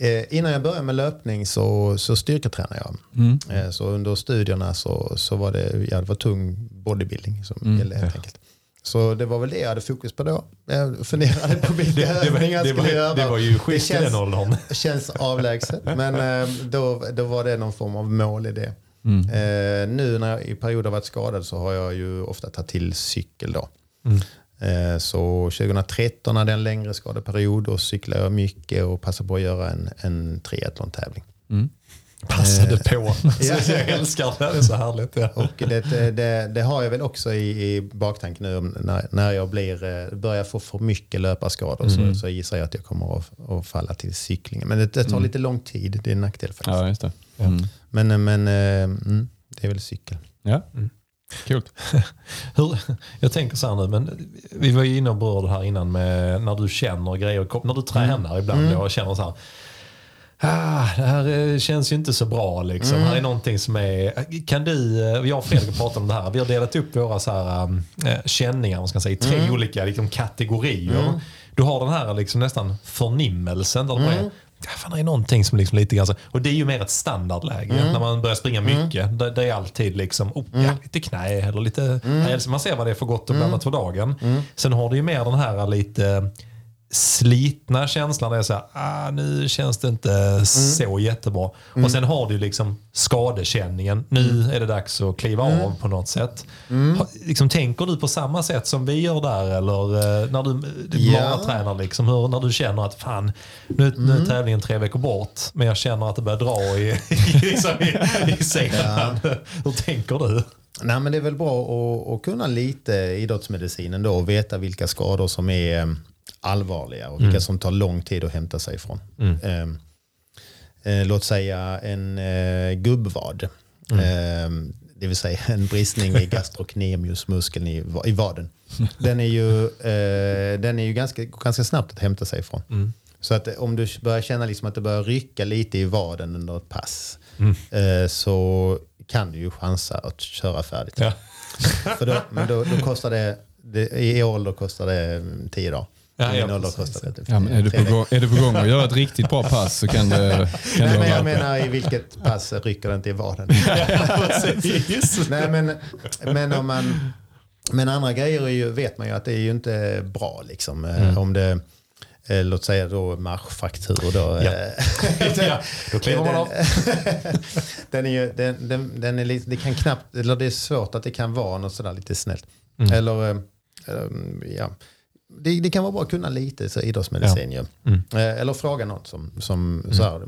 Eh, innan jag började med löpning så, så styrketränade jag. Mm. Eh, så under studierna så, så var det, ja, det var tung bodybuilding som Mm, gällde helt enkelt. Så det var väl det jag hade fokus på då. Jag funderade på vilka Det, det, var, övningar det, jag skulle var, göra. det var ju schysst i känns- den åldern. känns avlägset. Men eh, då, då var det någon form av mål i det. Mm. Eh, nu när jag i perioder varit skadad så har jag ju ofta tagit till cykel då. Eh, så 2013 hade jag en längre skadeperiod och cyklade jag mycket och passade på att göra en, en triathlon-tävling. Passade på. Ja. Så jag älskar det. Det är så härligt. Ja. Och det, det, det, det har jag väl också i, i baktanken nu när, när jag blir, eh, börjar få för mycket löparskador så, så gissar jag att jag kommer att, att falla till cyklingen. Men det, det tar lite lång tid, det är en nackdel faktiskt. Ja, just det. Mm. Men, eh, men eh, mm, det är väl cykel. Ja. Kul. Hur, jag tänker så här nu, men vi var ju inne och berörde det här innan med när du känner grejer, när du tränar ibland och känner så här. Ah, det här eh, känns ju inte så bra liksom. Här är någonting som är... Kan du, eh, jag och Fredrik pratat om det här. Vi har delat upp våra så här, eh, känningar vad ska man säga, i tre olika liksom, kategorier. Du har den här liksom, nästan förnimmelsen. Där du bara, "Ja, fan, det är någonting som liksom lite grann så, Och det är ju mer ett standardläge. När man börjar springa mycket. Det, det är alltid liksom, oh, ja, lite knä eller lite... Alltså man ser vad det är för gott och blandat för dagen. Sen har du ju mer den här lite slitna känslan. Där är så här, ah, nu känns det inte så jättebra. Och sen har du liksom skadekänningen. Nu är det dags att kliva av på något sätt. Ha, liksom, tänker du på samma sätt som vi gör där? Eller eh, när du, du Ja. maratränar, liksom, hur, när du känner att fan, nu, nu är tävlingen tre veckor bort. Men jag känner att det börjar dra i, i, liksom, i, i senen. Hur tänker du? Nej, men det är väl bra att, att kunna lite idrottsmedicinen då och veta vilka skador som är allvarliga och vilka som tar lång tid att hämta sig ifrån. Eh, eh, låt säga en eh, gubbvad. Eh, det vill säga en bristning i gastrocnemiusmuskeln i, i vaden. Den är ju, eh, den är ju ganska, ganska snabbt att hämta sig ifrån. Så att om du börjar känna liksom att det börjar rycka lite i vaden under ett pass eh, så kan du ju chansa att köra färdigt. Ja. För då, men då, då kostar det, det, i år då kostar det mm, 10 dagar. Ja, min ålder kostar det. Ja, men är, du på gång, är du på gång att göra ett riktigt bra pass så kan det... Kan Nej, men jag menar i vilket pass rycker det inte i vaden. Nej, men, men om man... Men andra grejer är ju, vet man ju att det är ju inte bra. Liksom. Eh, Om det, eh, låt säga då marschfraktur. Då, Ja. eh, ja, då kliver man av. den är ju, den, den, den är lite, det kan knappt, eller det är svårt att det kan vara något sådär lite snällt. Eller, eh, eh, ja. Det, det kan vara bra att kunna lite så idrottsmedicin ju. Eh, Eller fråga någon som, som så här,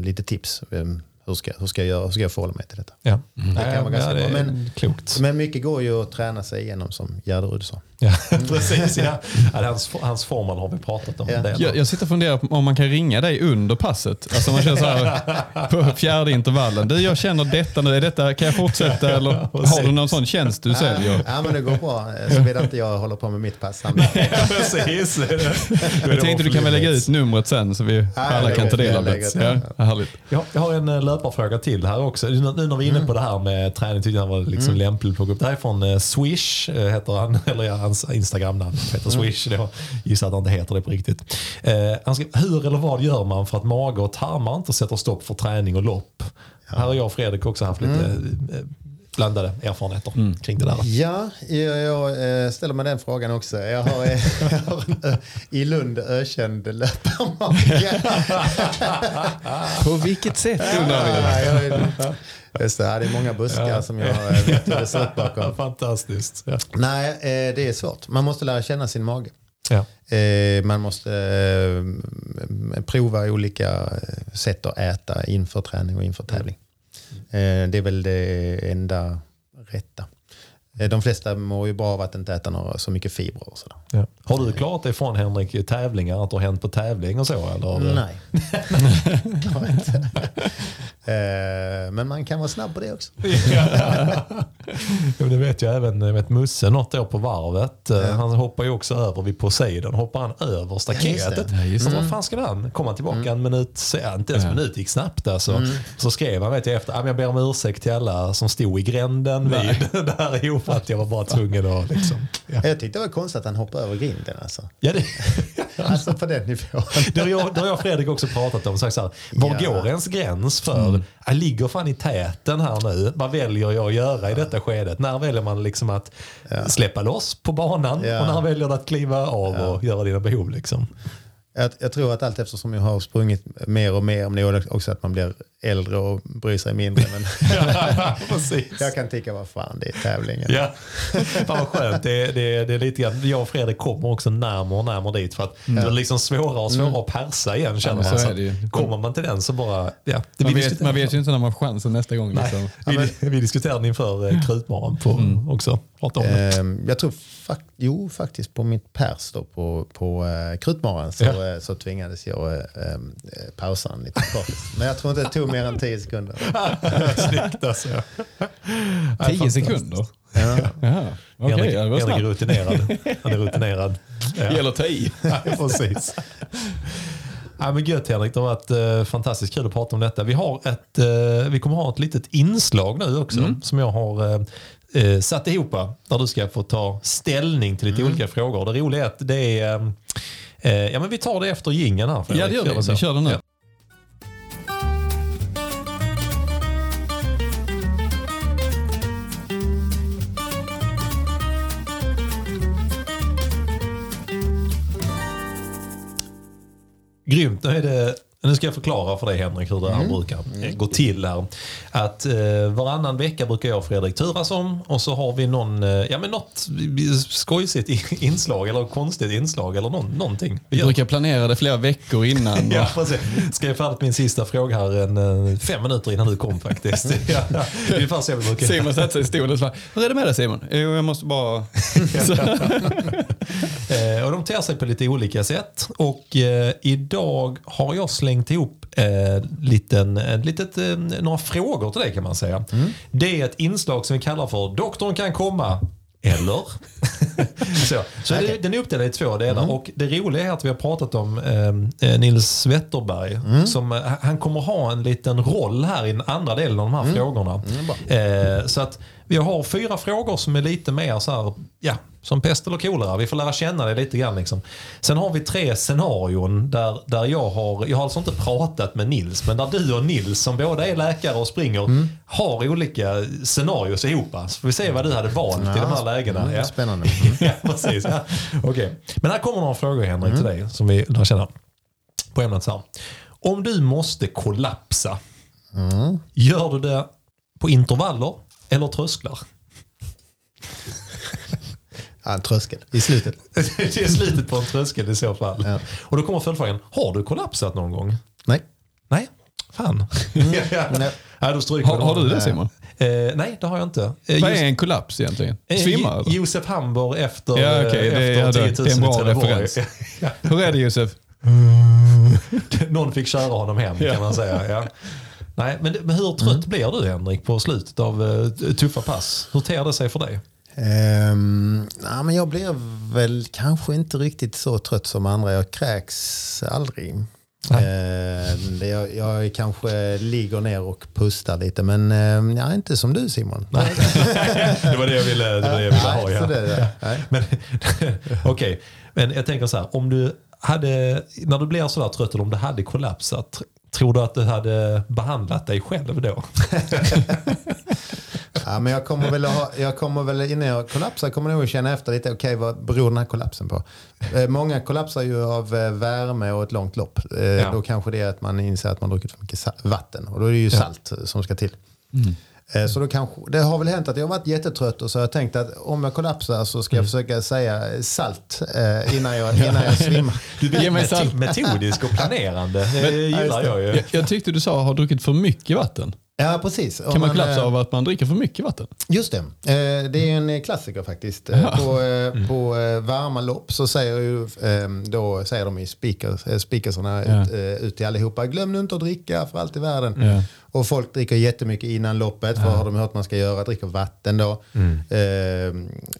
lite tips. Eh, Hur ska, hur, ska jag göra, hur ska jag förhålla mig till detta? Ja. Det kan vara ganska ja, det bra. Men- klokt. Men mycket går ju att träna sig igenom som Gerderud sa. Ja, precis. Ja. Hans, hans formal har vi pratat om. Ja. Jag, jag sitter och funderar på om man kan ringa dig under passet. Alltså man känner så här på fjärde intervallen. Du, jag känner detta nu. Är detta, kan jag fortsätta eller har du någon sån tjänst du säljer? Ja, men det går bra. Såvida inte jag håller på med mitt pass. Ja, precis. Jag tänkte du kan väl lägga ut numret sen så vi alla jag kan ta del av det. Ja, härligt. Jag, jag har en eh, löparfråga till här också. Nu när vi är inne på det här med träning tyckte jag var liksom lämpligt att plocka upp. Det här är från eh, Swish, eh, heter han. Eller ja, hans Instagram-namn heter Swish. Jag gissar att han inte heter det på riktigt. Eh, han skrev, hur eller vad gör man för att mage och tarmar inte sätter stopp för träning och lopp? Här har jag och Fredrik också haft lite eh, blandade erfarenheter kring det där. Ja, jag, jag eh, ställer mig den frågan också. Jag har, eh, jag har en i Lund ökänd löparmage. På vilket sätt undrar vi? Ja, Just det, ja, det är många buskar som jag vet hur det ser ut bakom. Fantastiskt. Ja. Nej, eh, det är svårt. Man måste lära känna sin mage. Ja. Eh, man måste eh, prova olika sätt att äta inför träning och inför tävling. Eh, det är väl det enda rätta. Eh, de flesta mår ju bra av att inte äta några, så mycket fibrer och sådär. Ja. Har du klarat dig från Henrik tävlingar? Att det har hänt på tävling och så? Eller? Nej. Det inte. Eh, men man kan vara snabb på det också. Jo, det vet jag även. Jag vet Musse något år på varvet. Eh, Han hoppar ju också över vid Poseidon. Hoppar han över Ja, just staketet. det. Ja, just så det. vad fan ska han? Komma tillbaka en minut? ja, Inte ens en Ja. minut gick snabbt alltså. Så skrev han vet jag efter. "Ja, Jag ber om ursäkt till alla som stod i gränden vid där ihop. Att jag var bara tvungen att liksom. Ja, Jag tyckte det var konstigt att han hoppade över grinden. Alltså, ja det, alltså på den nivån. det, har jag, det har jag och Fredrik också pratat om. Sagt så här, var Ja. går ens gräns för, jag ligger fan i täten här nu. Vad väljer jag att göra i detta skedet? När väljer man liksom att släppa loss på banan Ja. och när väljer du att kliva av och göra dina behov? Liksom? Jag, jag tror att allt eftersom jag har sprungit mer och mer, men det är också att man blir äldre och bryr sig mindre. Men jag kan tycka, vad fan, det är tävlingen. Ja, fan vad skönt. Det, det, det är lite grann, jag och Fredrik kommer också närmare och närmare dit för att det är liksom svårare och svårare att persa igen känner men man. så Så kommer man till den så bara, ja. Det Man vi vet, man vet ju inte när man får chansen nästa gång. Liksom. vi, vi diskuterade inför eh, Krutmaran på också. Om det. Ehm, jag tror fak jo, faktiskt på mitt pers då på, på uh, Krutmaran så, Ja. eh, så tvingades jag uh, pausa en liten kort. Men jag tror inte det tog mer än tio sekunder. Snyggt alltså. Tio sekunder? Ja. Jaha, okej. Henrik, ja, det var Henrik är rutinerad. Han är rutinerad. Ja. Gäller i. Ja, precis. Ja, men gött Henrik, det har varit eh, fantastiskt kul att prata om detta. Vi, har ett, eh, vi kommer ha ett litet inslag nu också som jag har eh, eh, satt ihop där du ska få ta ställning till lite olika frågor. Det roliga är att det är... eh, Eh, ja, men vi tar det efter jingeln här. Fredrik. Ja, det gör vi. Vi kör den nu. Ja. Grymt. Då är det, nu ska jag förklara för dig Henrik hur det här brukar gå till. här. Att eh, Varannan vecka brukar jag och Fredrik turas om och så har vi någon, eh, ja, men något skojsigt inslag eller konstigt inslag eller någon, någonting. Vi Vi brukar planera det flera veckor innan. Ja, precis. Ska jag färdigt min sista fråga här en, eh, fem minuter innan du kom faktiskt. Ja, ungefär så vi brukar Simon satte sig i stolen och sa, hur är det med dig Simon? Jo, jag måste bara... Eh, och de ter sig på lite olika sätt. Och eh, idag har jag slängt ihop eh, liten, en litet, eh, några frågor till dig kan man säga. Det är ett inslag som vi kallar för Doktorn kan komma. Eller? så så det, den är uppdelad i två delar. Och det roliga är att vi har pratat om eh, Nils Wetterberg. Som, eh, han kommer ha en liten roll här i den andra delen av de här frågorna. Eh, så att vi har fyra frågor som är lite mer så här, ja, som pest eller kolera. Vi får lära känna det lite grann. Liksom. Sen har vi tre scenarion där, där jag har, jag har alltså inte pratat med Nils, men där du och Nils som båda är läkare och springer mm. har olika scenarios ihop. Så får vi se vad du hade valt ja, i de här lägena. Mm, ja. Spännande. ja, precis. Ja. Okay. Men här kommer några frågor Henrik mm. till dig som vi lär känna på ämnet. Så här. Om du måste kollapsa, mm. gör du det på intervaller eller trösklar? Ja, en tröskel i slutet. det är slutet på en tröskel i så fall. Ja. Och då kommer följdfrågan, har du kollapsat någon gång? Nej. Nej, fan. Mm. ja, då har, har du det Simon? Eh, nej, det har jag inte. Eh, Vad är en kollaps egentligen? Eh, Svimma? Eh, Josef Hamburg efter, ja, okay. efter det, ja, 10 000 Det är en bra referens. Hur är det Josef? Någon fick köra honom hem kan man säga. Nej, men, men hur trött mm. blir du Henrik på slutet av uh, tuffa pass? Hur ter det sig för dig? Um, nah, men jag blir väl kanske inte riktigt så trött som andra. Jag kräks aldrig. Uh, jag, jag kanske ligger ner och pustar lite men uh, ja, inte som du Simon. Nej. det var det jag ville, det var det jag ville ha. Ja. Det, Okej, okay. men jag tänker så här. Om du hade, när du blir sådär trött eller om du hade kollapsat, tror du att du hade behandlat dig själv då? ja, men jag kommer väl, ha, jag kommer väl innan jag kollapsar kommer nog att känna efter lite, okej okay, vad beror den här kollapsen på? Eh, många kollapsar ju av eh, värme och ett långt lopp. Eh, ja. Då kanske det är att man inser att man druckit för mycket vatten och då är det ju salt ja. som ska till. Mm. Eh, så då kanske, det har väl hänt att jag har varit jättetrött och så har jag tänkt att om jag kollapsar så ska jag mm. försöka säga salt eh, innan, jag, innan jag svimmar. Du blir met metodisk och planerande. Det gillar jag ju. Jag, jag tyckte du sa har druckit för mycket vatten. Ja, precis. Kan man, kollapsa av att man dricker för mycket vatten? Just det. Det är en klassiker faktiskt. Ja. På, mm. på varma lopp så säger, ju, då säger de i speakersarna ja. ut, ut till allihopa, glöm nu inte att dricka för allt i världen. Ja. Och folk dricker jättemycket innan loppet, för ja. har de hört man ska göra, dricker vatten då. Mm.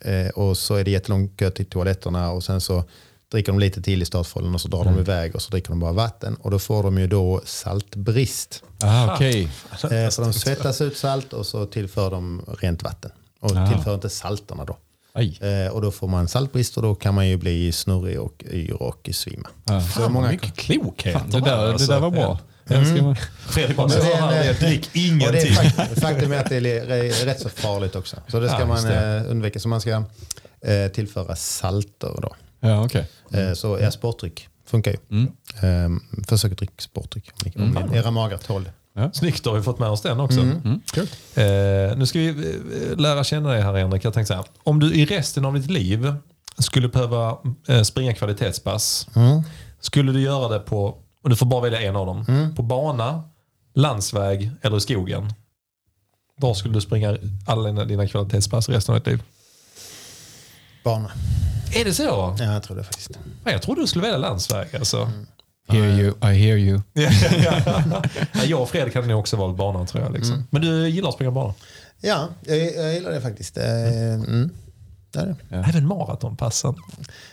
Eh, och så är det jättelång kö till toaletterna och sen så dricker de lite till i startfållen och så drar mm. de iväg och så dricker de bara vatten. Och då får de ju då saltbrist. Ah, okay. Eh, så de svettas ut salt och så tillför de rent vatten. Och ah. tillför inte salterna då. Eh, och då får man saltbrist och då kan man ju bli snurrig och yr och svimma. Ah. Så Fan, många... mycket klokhet. det, där, alltså. det där var bra. Mm. Fredrik bara, drick ingenting. faktum är att det är rätt så farligt också. Så det ska ja, man det. Eh, undvika. Så man ska eh, tillföra salter då. Ja, okay. Mm. Så ja, sportdryck funkar ju. Mm. Ehm, försök att dricka sportdryck om mm. era magar tål. Ja. Snyggt, då har vi fått med oss den också. Mm. Mm. Cool. Eh, nu ska vi eh, lära känna dig här Henrik. Jag tänkte så här, om du i resten av ditt liv skulle behöva eh, springa kvalitetspass, mm. skulle du göra det på, och du får bara välja en av dem, mm. på bana, landsväg eller i skogen? Var skulle du springa alla dina kvalitetspass resten av ditt liv? Bana. Är det så? Ja, jag tror det faktiskt. Jag trodde du skulle välja landsväg. Alltså. Mm. Hear you, I hear you. ja, jag och Fredrik hade nog också valt banan tror jag. Liksom. Mm. Men du gillar att springa bana? Ja, jag, jag gillar det faktiskt. Eh, mm. Det är det. Ja. Även maratonpassen?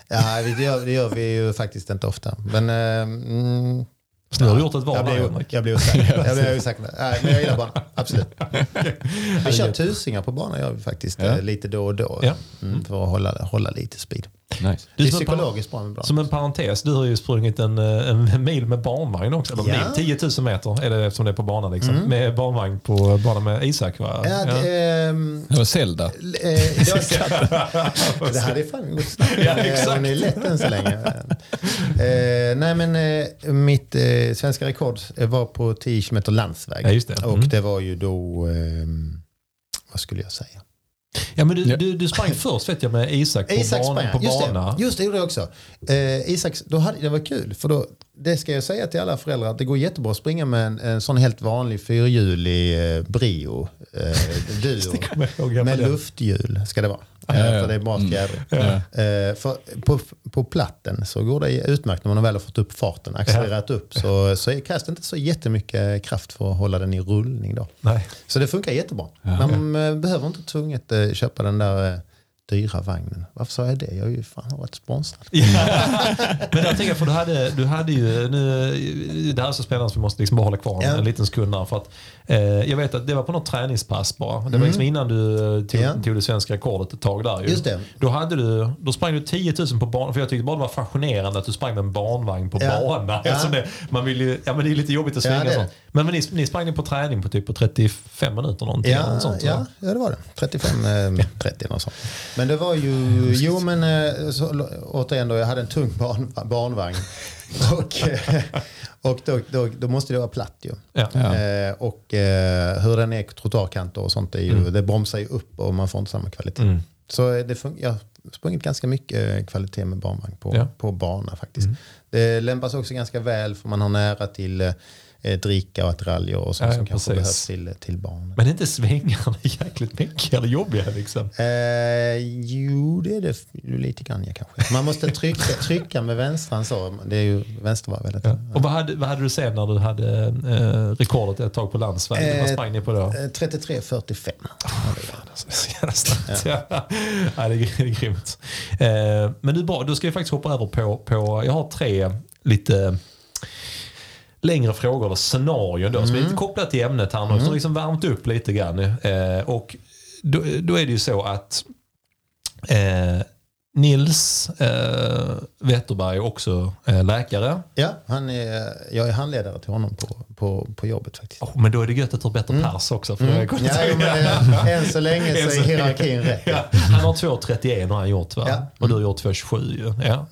Ja, det gör, det gör vi ju faktiskt inte ofta. Men, mm, så nu har du gjort ett val jag Henrik. Jag blir osäker. jag blir osäker. Nej, men jag gillar banan, absolut. Vi kör tusingar på banan gör vi faktiskt ja. Eh, lite då och då. Ja. Mm, för att hålla, hålla lite speed. Nice. Det är psykologiskt bra. bra. Som en parentes, du har ju sprungit en, eh, en mil med barnvagn också. Eller ja. mil, 10 000 meter är det eftersom det är på banan. Liksom. Mm. Med barnvagn på banan med Isak va? Ja, det, ja. Ähm, det var Zelda. Äh, det hade är fan gått snabbt. Ja, Hon är lätt än så länge. äh, nej men äh, mitt äh, svenska rekord var på 10 km landsväg. Ja, just det. Mm. Och det var ju då, ehm, vad skulle jag säga? Ja, men du, ja. du, du sprang först vet jag med Isak på, Isak bana, på just bana. Det, just det gjorde jag också. Eh, Isak, då hade, det var kul för då, det ska jag säga till alla föräldrar att det går jättebra att springa med en, en sån helt vanlig fyrhjulig eh, Brio eh, Duo med lufthjul ska det vara. Ja, ja, För det är bra fjädring. Mm. Eh, för på, på platten så går det utmärkt när man väl har fått upp farten, accelererat upp. Så, så krävs det inte så jättemycket kraft för att hålla den i rullning. Då. Nej. Så det funkar jättebra. Man eh, behöver inte tvunget eh, köpa den där dyra vagnen. Varför sa jag det? Jag har ju fan varit sponsrad. Men jag tänker, för du hade, du hade ju, nu, det här är så spännande så vi måste liksom bara hålla kvar en, ja. en liten sekund där. För att, eh, jag vet att det var på något träningspass bara. Det var mm. liksom innan du eh, tog, ja. tog det svenska rekordet ett tag där. Ju. Just det. Då, hade du, då sprang du 10 000 på banan, för jag tyckte bara det var fascinerande att du sprang med en barnvagn på ja. bana. Ja. Alltså det, man vill ju, ja, men det är lite jobbigt att svinga ja, sånt. Men, men ni, ni sprang på träning på typ på 35 minuter någonting? Ja, sånt, ja, ja, det var det. 35, eh, 30 något sånt. Men det var ju, jo men eh, så, återigen då, jag hade en tung barn, barnvagn. och eh, och då, då, då, måste det vara platt ju. Ja. Eh, och eh, hur den är trottoarkanter och sånt, är ju, mm. det bromsar ju upp och man får inte samma kvalitet. Mm. Så det jag har sprungit ganska mycket kvalitet med barnvagn på, ja. på bana faktiskt. Mm. Det lämpas också ganska väl för man har nära till eh, eh, dricka och attiraljer och sånt ja, som kanske behövs till, till barn. Men inte svängarna jäkligt mycket eller jobbiga? Liksom? Eh, jo, det är det lite grann ja, kanske. Man måste trycka, trycka med vänstran så. Det är ju vänstervarv. Ja. Och vad hade, vad hade du sen när du hade eh, rekordet ett tag på landsväg? Eh, vad sprang ni på då? 33.45. Oh, så jävla ja. ja, det, är, det är grymt. Eh, men du, bra, då ska vi faktiskt hoppa över på, på jag har tre lite längre frågor eller scenarion då, mm. som är lite kopplat till ämnet här nu. Mm. Som liksom värmt upp lite grann. Eh, och då, då, är det ju så att eh, Nils eh, Wetterberg är också eh, läkare. Ja, han är, jag är handledare till honom på, på, på jobbet faktiskt. Oh, men då är det gött att du har bättre mm. pers också. För mm. ja, ja, men, än så länge så är hierarkin rätt. Ja. Han har 2.31 har han gjort va? Ja. Och du har gjort 2.27 ja.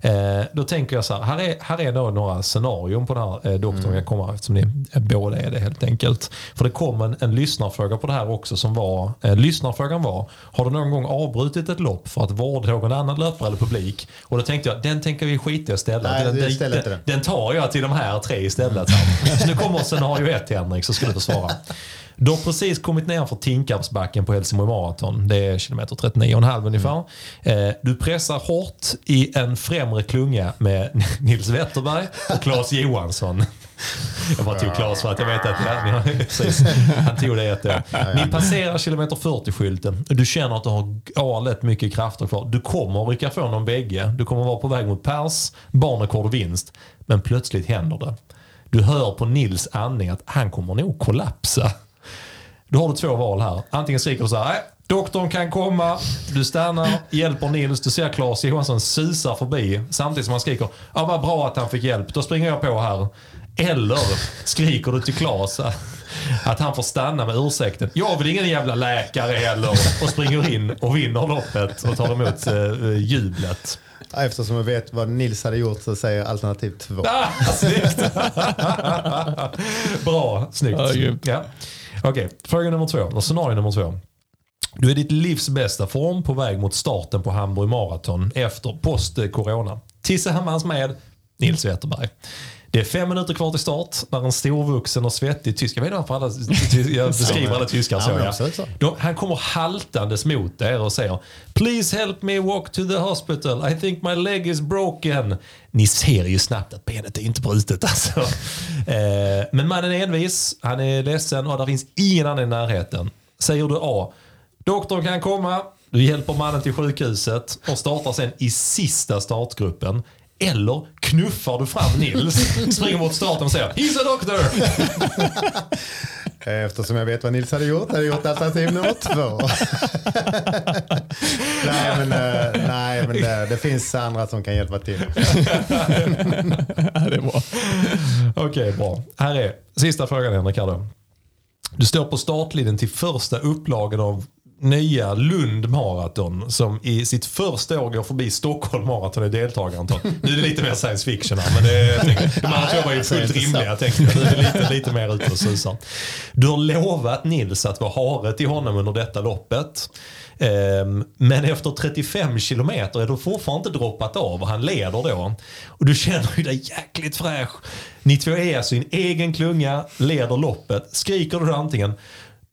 Eh, då tänker jag så här, här är, här är då några scenarion på den här eh, doktorn mm. jag kommer eftersom ni båda är det helt enkelt. För det kom en, en lyssnarfråga på det här också som var, eh, lyssnarfrågan var, har du någon gång avbrutit ett lopp för att vårda någon annan löpare eller publik? Och då tänkte jag, den tänker vi skita i istället. Nej, den, den, den, den, tar jag till de här tre istället. Så nu kommer scenario ett Henrik, så ska du få svara. Du har precis kommit ner för Tinkarpsbacken på Helsingborg Marathon. Det är kilometer 39,5 ungefär. Mm. Du pressar hårt i en främre klunga med Nils Wetterberg och Claes Johansson. Jag bara tog Claes för att jag vet att ja, precis, han tog det ett år. Ni passerar kilometer 40-skylten. Du känner att du har galet mycket krafter kvar. Du kommer rycka från dem bägge. Du kommer vara på väg mot pers, barnrekord och vinst. Men plötsligt händer det. Du hör på Nils andning att han kommer nog kollapsa. Då har du två val här. Antingen skriker du så här, doktorn kan komma, du stannar, hjälper Nils, du ser Claes Johansson susar förbi samtidigt som han skriker, ja vad bra att han fick hjälp, då springer jag på här. Eller skriker du till Claes att han får stanna med ursäkten. Jag vill ingen jävla läkare heller. Och springer in och vinner loppet och tar emot eh, jublet. Eftersom jag vet vad Nils hade gjort så säger jag alternativ två. Ah, snyggt! Bra, snyggt. Ja, Okej, fråga nummer två. Scenario nummer två. Du är i ditt livs bästa form på väg mot starten på Hamburg Marathon efter post-corona. Tillsammans med Nils Wetterberg. Det är fem minuter kvar till start när en storvuxen och svettig tysk, jag vet inte varför alla, jag beskriver alla tyskar så. Ja. Då, han kommer haltandes mot er och säger “Please help me walk to the hospital, I think my leg is broken”. Ni ser ju snabbt att benet är inte brutet alltså. Eh, men mannen är envis, han är ledsen och det finns ingen annan i närheten. Säger du A, doktorn kan komma, du hjälper mannen till sjukhuset och startar sen i sista startgruppen. Eller knuffar du fram Nils, springer mot starten och säger “He's a doctor!” Eftersom jag vet vad Nils hade gjort, hade jag gjort alternativ nummer två. nej, men, uh, nej, men det, det, finns andra som kan hjälpa till. det är bra. Okej, okay, bra. Här är sista frågan Henrik. Du står på startlinjen till första upplagan av nya Lund Marathon som i sitt första år går förbi Stockholm Marathon i deltagarantal. Nu är det lite mer science fiction här men det, de andra två var ju fullt rimliga. Tänkte jag. Nu är det lite, lite mer ute och susar. Du har lovat Nils att vara hare till honom under detta loppet. Ehm, men efter 35 kilometer är du fortfarande inte droppat av och han leder då. Och du känner ju dig jäkligt fräsch. Ni två är alltså i en egen klunga, leder loppet. Skriker du antingen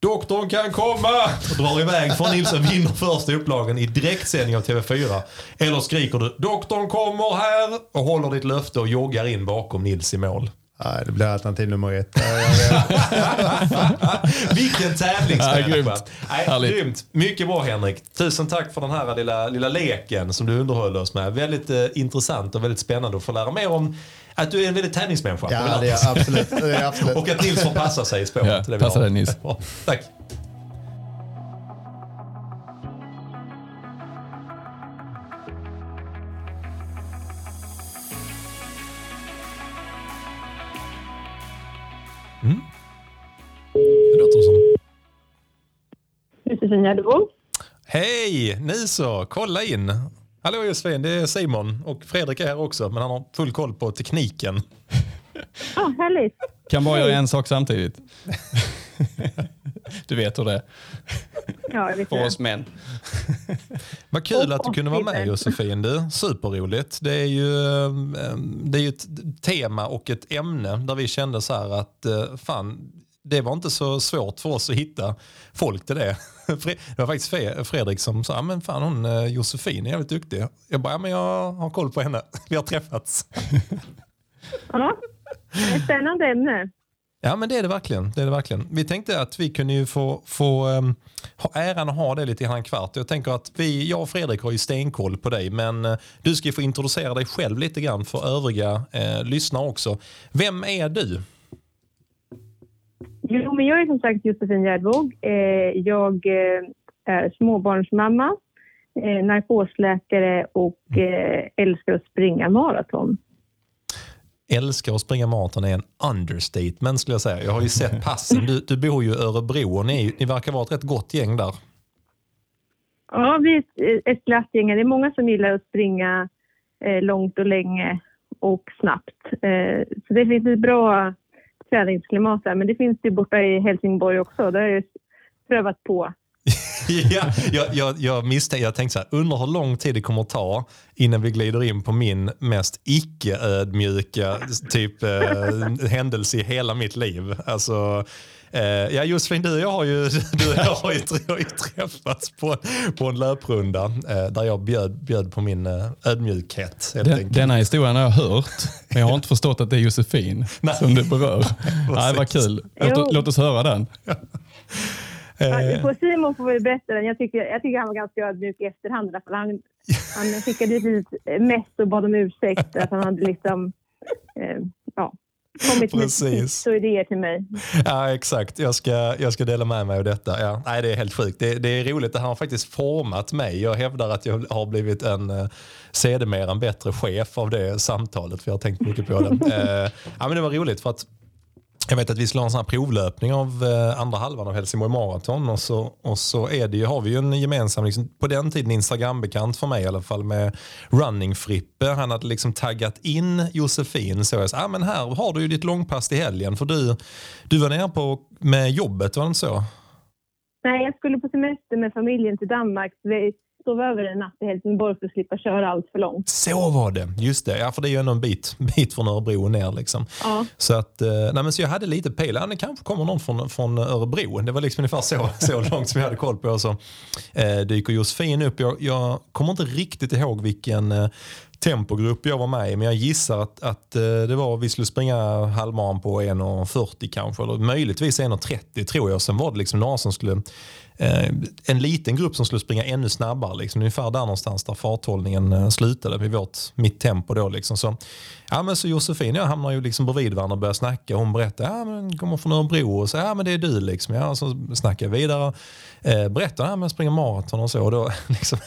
Doktorn kan komma! Och drar iväg från Nilsen, vinner första upplagan i direktsändning av TV4. Eller skriker du doktorn kommer här och håller ditt löfte och joggar in bakom Nils i mål. Nej, det blir alternativ nummer ett. Vilken tävlingsmänniska. Ja, grymt. Nej, grymt. Mycket bra Henrik. Tusen tack för den här lilla, lilla leken som du underhöll oss med. Väldigt eh, intressant och väldigt spännande att få lära mer om att du är en väldigt tävlingsmänniska. Ja, det är absolut. Det är absolut. och att Nils får passa sig i spåret. Ja, passa dig Nils. Tack. Mm. Det låter som... Josefin Gärdebo. Hej! Nu så, kolla in. Hallå Josefin, det är Simon och Fredrik är här också, men han har full koll på tekniken. Ja, ah, härligt. Kan bara göra en sak samtidigt. du vet hur det är. Ja, För oss män. Vad kul att du kunde vara med Josefin. Du. Superroligt. Det är, ju, det är ju ett tema och ett ämne där vi kände så här att eh, fan, det var inte så svårt för oss att hitta folk till det. Det var faktiskt Fredrik som sa, men fan hon eh, Josefin är jävligt duktig. Jag bara, ja, men jag har koll på henne. Vi har träffats. Ja, ett spännande ämne. Ja men det är det verkligen. Det är det verkligen. Vi tänkte att vi kunde ju få, få um, ha äran att ha det lite i en kvart. Jag tänker att vi, jag och Fredrik har ju stenkoll på dig men uh, du ska ju få introducera dig själv lite grann för övriga uh, lyssnare också. Vem är du? Jo, men jag är som sagt Josefin Gärdvåg. Eh, jag eh, är småbarnsmamma, eh, narkosläkare och eh, älskar att springa maraton älskar att springa maraton är en understatement skulle jag säga. Jag har ju sett passen. Du, du bor ju i Örebro och ni, ni verkar vara ett rätt gott gäng där. Ja, vi är ett glatt gäng. Det är många som gillar att springa eh, långt och länge och snabbt. Eh, så det finns ett bra träningsklimat där. Men det finns ju borta i Helsingborg också. Det har jag prövat på ja, jag, jag, jag, misstänk, jag tänkte så här, undrar hur lång tid det kommer att ta innan vi glider in på min mest icke-ödmjuka typ eh, händelse i hela mitt liv. Alltså, eh, ja, Josefin, du och jag har ju, du jag har ju, jag har ju träffats på, på en löprunda eh, där jag bjöd, bjöd på min eh, ödmjukhet. Den, denna historien har jag hört, men jag har inte förstått att det är Josefin Nej. som du berör. Nej, vad kul. Låt, låt oss höra den. Eh. På Simon får vi berätta den. Jag tycker, jag tycker han var ganska ödmjuk i efterhand. För han, han skickade ett mess och bad om ursäkt. Att han hade liksom, eh, ja, kommit Precis. med tips och idéer till mig. Ja, exakt. Jag ska, jag ska dela med mig av detta. Ja, nej, det är helt sjukt. Det, det är roligt. Det har faktiskt format mig. Jag hävdar att jag har blivit en eh, sedermera en bättre chef av det samtalet. För jag har tänkt mycket på det. eh, ja, men det var roligt för att jag vet att vi skulle ha en sån här provlöpning av eh, andra halvan av Helsingborg Marathon och så, och så är det ju, har vi ju en gemensam, liksom, på den tiden Instagram-bekant för mig i alla fall med Running Frippe. Han hade liksom taggat in Josefin så jag sa, ah, men här har du ju ditt långpass till helgen för du, du var nere på, med jobbet, var det inte så? Nej, jag skulle på semester med familjen till Danmark sova över en natt i Helsingborg för att slippa köra allt för långt. Så var det, just det. Ja, för det är ju ändå en bit, bit från Örebro och ner. Liksom. Ja. Så, att, eh, nej, men så jag hade lite pejl. Ja, det kanske kommer någon från, från Örebro. Det var liksom ungefär så, så långt som jag hade koll på. Och så eh, dyker Josefin upp. Jag, jag kommer inte riktigt ihåg vilken eh, tempogrupp jag var med i, men jag gissar att, att eh, det var vi skulle springa halvmaran på 1.40 kanske, eller möjligtvis 1.30 tror jag. Sen var det liksom några som skulle Eh, en liten grupp som skulle springa ännu snabbare. Liksom, ungefär där någonstans där farthållningen eh, slutade vid vårt, mitt tempo. Då, liksom. så, ja, men så Josefin och jag hamnar ju liksom bredvid varandra och börjar snacka. Hon berättar att ja, hon kommer från Örebro och så ja, men det är du. Liksom. Ja, så snackar jag vidare. Eh, berättar att ja, jag springer maraton och så. Och då liksom,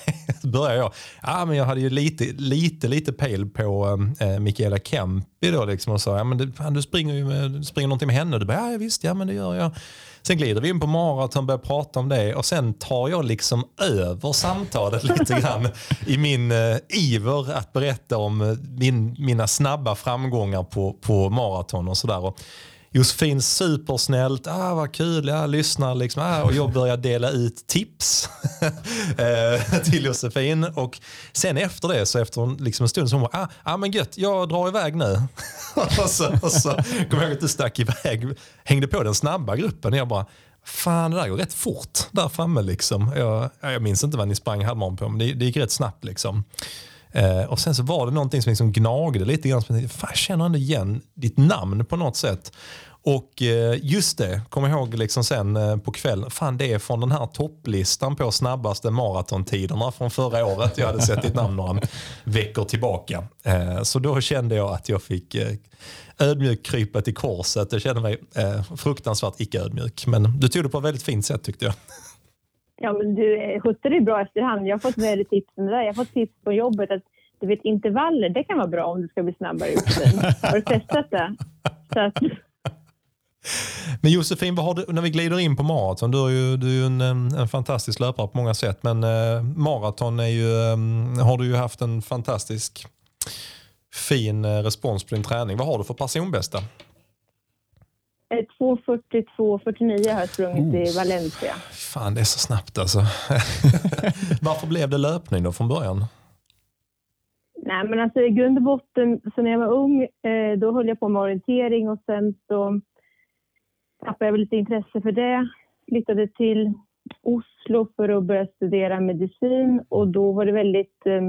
börjar jag. Ja, men jag hade ju lite, lite, lite pejl på eh, eh Mikaela Kempi då, liksom, och sa ja, men du, fan, du springer ju med, du springer någonting med henne. Du bara, ja visst, ja men det gör jag. Sen glider vi in på maraton, börjar prata om det och sen tar jag liksom över samtalet lite grann i min eh, iver att berätta om eh, min, mina snabba framgångar på, på maraton och sådär. Josefin supersnällt, ah, vad kul, jag lyssnar liksom. Ah, och jag börjar dela ut tips eh, till Josefin. Och sen efter det, så efter liksom en stund, så hon bara, ah, ah men gött, jag drar iväg nu. och så, och så kom jag ihåg att du stack iväg, hängde på den snabba gruppen. Och jag bara, fan det där går rätt fort där framme liksom. Jag, jag minns inte vad ni sprang halvmaran på, men det, det gick rätt snabbt liksom. Eh, och sen så var det någonting som liksom gnagde lite grann. Fan, jag känner ändå igen ditt namn på något sätt. Och eh, just det, kom ihåg liksom sen eh, på kvällen, fan det är från den här topplistan på snabbaste maratontiderna från förra året. Jag hade sett ditt namn några veckor tillbaka. Eh, så då kände jag att jag fick eh, ödmjukt krypa till korset. Jag kände mig eh, fruktansvärt icke ödmjuk. Men du tog det på ett väldigt fint sätt tyckte jag. Ja, men du skötte dig bra efterhand. Jag har fått väldigt tips om det där. Jag har fått tips på jobbet att du vet, intervaller, det kan vara bra om du ska bli snabbare i Har du testat det? Så att, men Josefin, vad har du, när vi glider in på maraton, du är ju, du är ju en, en fantastisk löpare på många sätt, men eh, maraton är ju, eh, har du ju haft en fantastisk fin eh, respons på din träning. Vad har du för personbästa? 2.42,49 har jag sprungit oh. i Valencia. Fan, det är så snabbt alltså. Varför blev det löpning då från början? Nej, men alltså i grund och botten, så när jag var ung, eh, då höll jag på med orientering och sen så tappade jag lite intresse för det. Flyttade till Oslo för att börja studera medicin och då var det väldigt eh,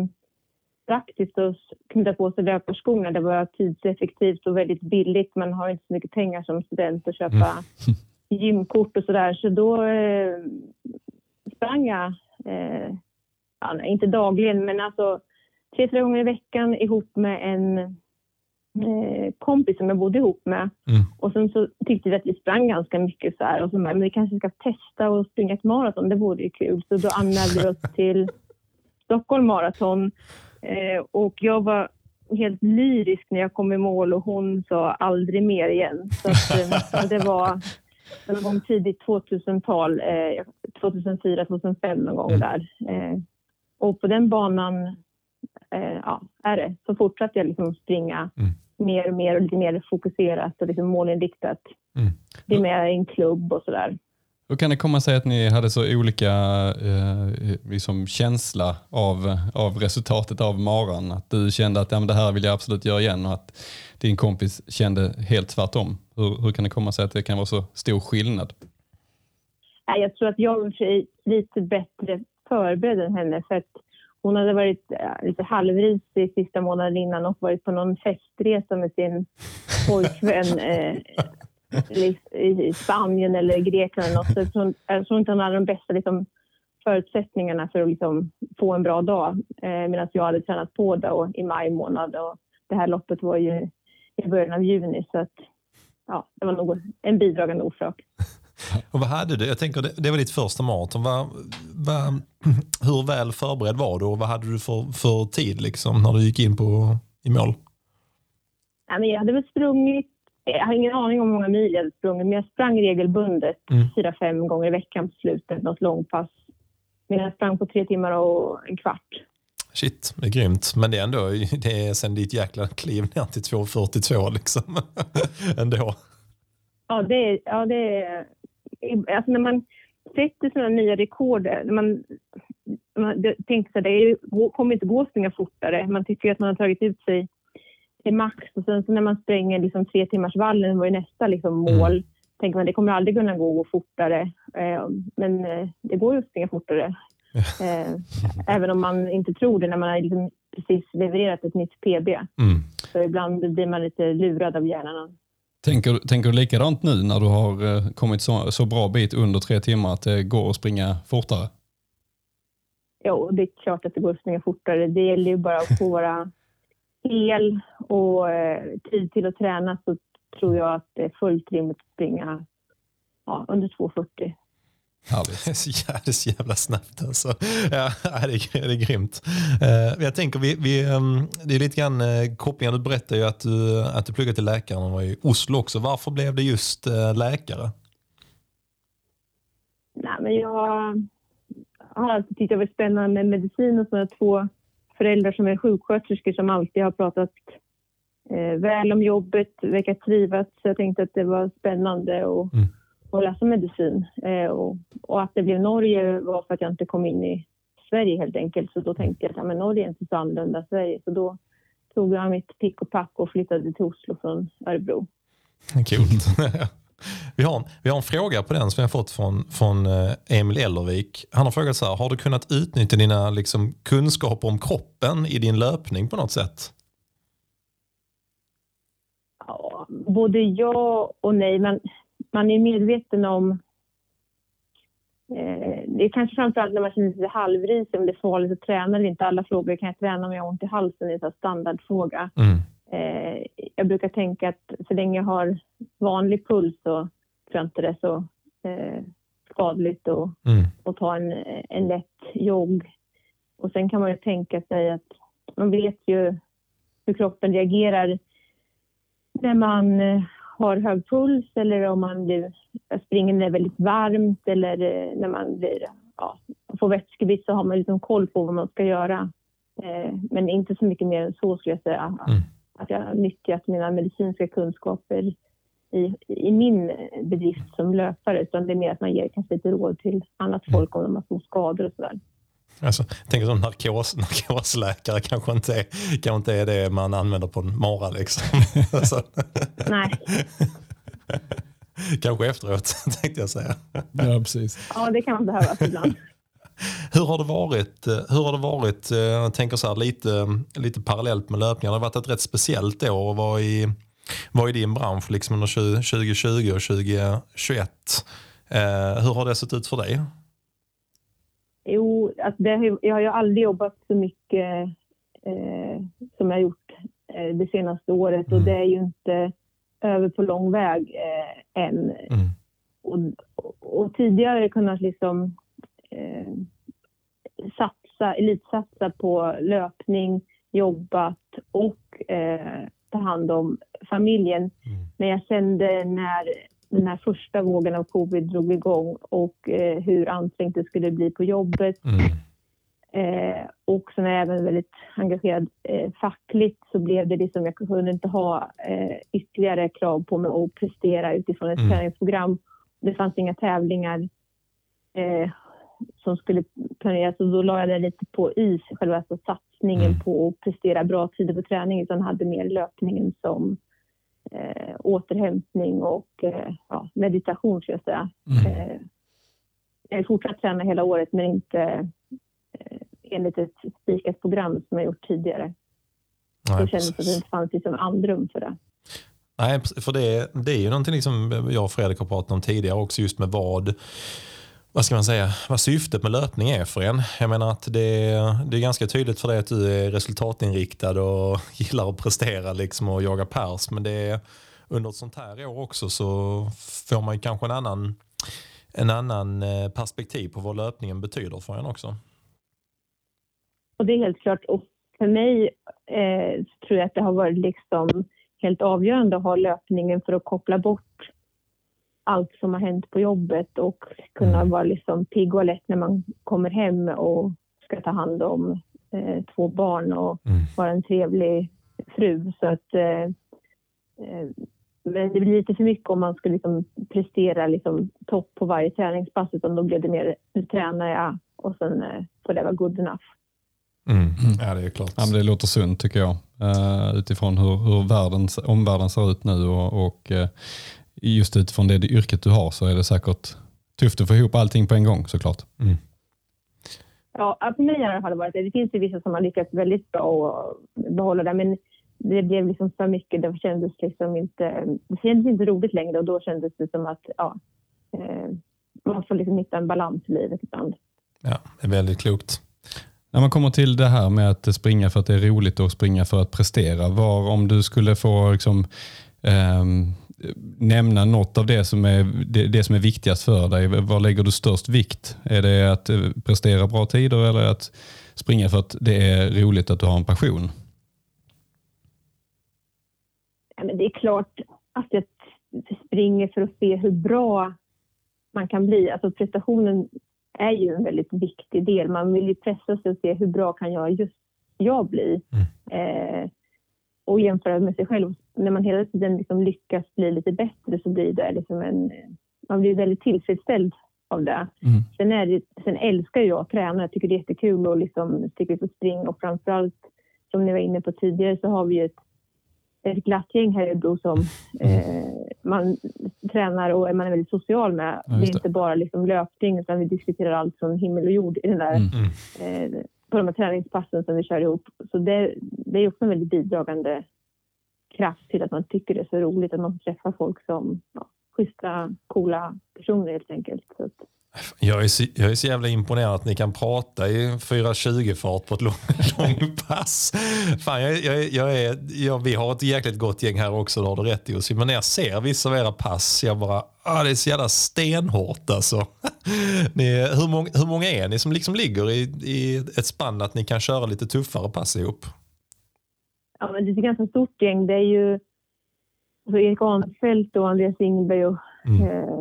praktiskt att knyta på sig löparskorna. Det var tidseffektivt och väldigt billigt. Man har inte så mycket pengar som student att köpa mm. gymkort och sådär. Så då eh, sprang jag, eh, ja, inte dagligen, men alltså tre, fyra gånger i veckan ihop med en Eh, kompis som jag bodde ihop med. Mm. Och sen så tyckte vi att vi sprang ganska mycket så här. Och så men vi kanske ska testa att springa ett maraton, det vore ju kul. Så då anmälde vi oss till Stockholm Marathon. Eh, och jag var helt lyrisk när jag kom i mål och hon sa aldrig mer igen. Så att, eh, det var någon gång tidigt 2000-tal, eh, 2004, 2005 någon gång mm. där. Eh, och på den banan eh, ja, är det. Så fortsatte jag liksom springa mm mer och mer och lite mer fokuserat och liksom målinriktat. Mm. Det är mer en klubb och sådär. Hur kan det komma sig att ni hade så olika eh, liksom känsla av, av resultatet av maran? Att du kände att ja, men det här vill jag absolut göra igen och att din kompis kände helt tvärtom. Hur, hur kan det komma sig att det kan vara så stor skillnad? Jag tror att jag är lite bättre förberedd än henne. För att hon hade varit äh, lite halvrisig sista månaden innan och varit på någon festresa med sin pojkvän eh, i Spanien eller Grekland. Eller något. Så jag tror inte hon hade de bästa liksom, förutsättningarna för att liksom, få en bra dag. Eh, Medan jag hade tränat på då i maj månad och det här loppet var ju i början av juni. Så att, ja, det var nog en bidragande orsak. Och vad hade du? Jag tänker, det, det var ditt första maraton. Vad, vad, hur väl förberedd var du och vad hade du för, för tid liksom, när du gick in på, i mål? Ja, men jag hade väl sprungit, jag har ingen aning om hur många mil jag sprungit, men jag sprang regelbundet mm. fyra, fem gånger i veckan på slutet, något långpass. Men jag sprang på tre timmar och en kvart. Shit, det är grymt. Men det är ändå det är sen ditt jäkla kliv ner till 2.42 liksom. ändå. Ja, det är, ja, det är alltså när man sätter sådana nya rekord, när man, man tänker så det kommer inte gå att springa fortare. Man tycker att man har tagit ut sig till max och sen så när man spränger liksom tre timmars vallen var ju nästa liksom mm. mål. Mm. tänker man det kommer aldrig kunna gå fortare. Eh, men eh, det går ju att springa fortare. Eh, även om man inte tror det när man har liksom precis levererat ett nytt PB. Mm. Så ibland blir man lite lurad av hjärnan. Tänker, tänker du likadant nu när du har eh, kommit så, så bra bit under tre timmar att det går att springa fortare? Jo, det är klart att det går att springa fortare. Det gäller ju bara att få vara hel och eh, tid till att träna så tror jag att det är fullt rimligt att springa ja, under 2.40. Härligt. Det är så jävla, så snabbt alltså. Ja, det, är, det är grymt. Uh, jag tänker, vi, vi, um, det är lite grann uh, kopplingar. Du berättade ju att du, att du pluggade till läkare och var i Oslo också. Varför blev det just läkare? Nej, men jag har alltid tyckt det var spännande med medicin och så har två föräldrar som är sjuksköterskor som alltid har pratat eh, väl om jobbet, verkar trivas. Så jag tänkte att det var spännande och mm och läsa medicin. Eh, och, och, att det blev Norge var för att jag inte kom in i Sverige helt enkelt. Så då tänkte jag att ja, men Norge är inte så annorlunda Sverige. Så då tog jag mitt pick och pack och flyttade till Oslo från Örebro. Coolt. Vi har, vi har en fråga på den som jag fått från, från eh, Emil Ellervik. Han har frågat så här, har du kunnat utnyttja dina liksom, kunskaper om kroppen i din löpning på något sätt? Ja, både ja och nej. Men man är medveten om... Eh, det är kanske framförallt när man känner sig halvrisig om det är farligt att träna eller inte. Alla frågor, kan jag träna om jag har ont i halsen? Det är en standardfråga. Mm. Eh, jag brukar tänka att så länge jag har vanlig puls så tror jag inte det är så eh, skadligt att, mm. att ta en, en lätt jogg. Och sen kan man ju tänka sig att man vet ju hur kroppen reagerar när man eh, har hög puls eller om man blir, springer när det är väldigt varmt eller eh, när man blir, ja, får vätskebrist så har man liksom koll på vad man ska göra. Eh, men inte så mycket mer än så skulle jag säga. Mm att jag har nyttjat mina medicinska kunskaper i, i min bedrift som löpare, utan det är mer att man ger kanske lite råd till annat mm. folk om de har fått skador och sådär. Alltså, jag tänker som narkos, narkosläkare kanske inte, är, kanske inte är det man använder på en mara. Liksom. alltså. Nej. kanske efteråt, tänkte jag säga. Ja, precis. Ja, det kan man behöva ibland. Hur har det varit? Eh, hur har det varit eh, jag tänker så här, lite, lite parallellt med löpningen. Det har varit ett rätt speciellt år att vara i, vara i din bransch liksom under 2020 och 2021. Eh, hur har det sett ut för dig? Jo, alltså det, jag har ju aldrig jobbat så mycket eh, som jag gjort eh, det senaste året mm. och det är ju inte över på lång väg eh, än. Mm. Och, och, tidigare kunnat liksom eh, satsa, elitsatsa på löpning, jobbat och eh, ta hand om familjen. Mm. Men jag kände när den här första vågen av covid drog igång och eh, hur ansträngt det skulle bli på jobbet. Mm. Eh, och sen är jag även väldigt engagerad eh, fackligt så blev det liksom, jag kunde inte ha eh, ytterligare krav på mig att prestera utifrån ett mm. träningsprogram. Det fanns inga tävlingar eh, som skulle planeras och då la jag det lite på is, själva alltså satsningen mm. på att prestera bra tider på träning utan hade mer löpningen som eh, återhämtning och eh, ja, meditation skulle jag säga. Mm. Eh, jag fortsatt träna hela året men inte eh, enligt ett spikat program som jag gjort tidigare. Nej, det kändes att det inte fanns liksom andrum för det. Nej, för det, det är ju någonting liksom jag och Fredrik har pratat om tidigare också just med vad vad ska man säga, vad syftet med löpning är för en. Jag menar att det, det är ganska tydligt för dig att du är resultatinriktad och gillar att prestera liksom och jaga pers. Men det är, under ett sånt här år också så får man kanske en annan, en annan eh, perspektiv på vad löpningen betyder för en också. Och det är helt klart. Och för mig eh, tror jag att det har varit liksom helt avgörande att ha löpningen för att koppla bort allt som har hänt på jobbet och kunna mm. vara liksom pigg och alert när man kommer hem och ska ta hand om eh, två barn och mm. vara en trevlig fru. Så att, eh, eh, men det blir lite för mycket om man skulle liksom prestera liksom topp på varje träningspass utan då blir det mer, nu tränar jag och sen eh, får det vara good enough. Mm. mm. Ja, det är klart. Ja, det låter sunt tycker jag. Uh, utifrån hur, hur världens, omvärlden ser ut nu och, och uh, just utifrån det yrket du har så är det säkert tufft att få ihop allting på en gång såklart. Mm. Ja, för mig har det varit det. Det finns ju vissa som har lyckats väldigt bra att behålla det, men det blev liksom för mycket. Det kändes liksom inte, det kändes inte roligt längre och då kändes det som att ja, eh, man får liksom hitta en balans i livet ibland. Ja, det är väldigt klokt. När man kommer till det här med att springa för att det är roligt och springa för att prestera. Var, om du skulle få liksom, um, nämna något av det som, är, det, det, som är viktigast för dig. Var lägger du störst vikt? Är det att eh, prestera bra tider eller att springa för att det är roligt att du har en passion? Ja, men det är klart att jag springer för att se hur bra man kan bli. Alltså prestationen är ju en väldigt viktig del. Man vill ju pressa sig och se hur bra kan jag just jag bli. Mm. Eh, och jämföra med sig själv. När man hela tiden liksom lyckas bli lite bättre så blir det liksom en... Man blir väldigt tillfredsställd av det. Mm. Sen, är det, sen älskar jag att träna. Jag tycker det är jättekul att liksom sticka ut och springa och framförallt som ni var inne på tidigare så har vi ett ett glatt gäng här i Örebro som eh, man tränar och man är väldigt social med. Ja, det. det. är inte bara liksom löpning utan vi diskuterar allt från himmel och jord i den där, mm. mm. eh, på de här träningspassen som vi kör ihop. Så det, det är också en väldigt bidragande kraft till att man tycker det är så roligt att man får träffa folk som ja, schyssta, coola personer helt enkelt. Så att, jag är, så, jag är så jävla imponerad att ni kan prata i 4.20-fart på ett långt lång pass. Fan, jag, jag, jag är, jag, vi har ett jäkligt gott gäng här också, det har du rätt i. Men när jag ser vissa av era pass, jag bara, ah, det är så jävla stenhårt alltså. Ni, hur, många, hur många är ni som liksom ligger i, i ett spann att ni kan köra lite tuffare pass ihop? Ja, men det är ett ganska stort gäng. Det är ju alltså Erik Arnfeldt och Andreas Ingberg och mm. eh,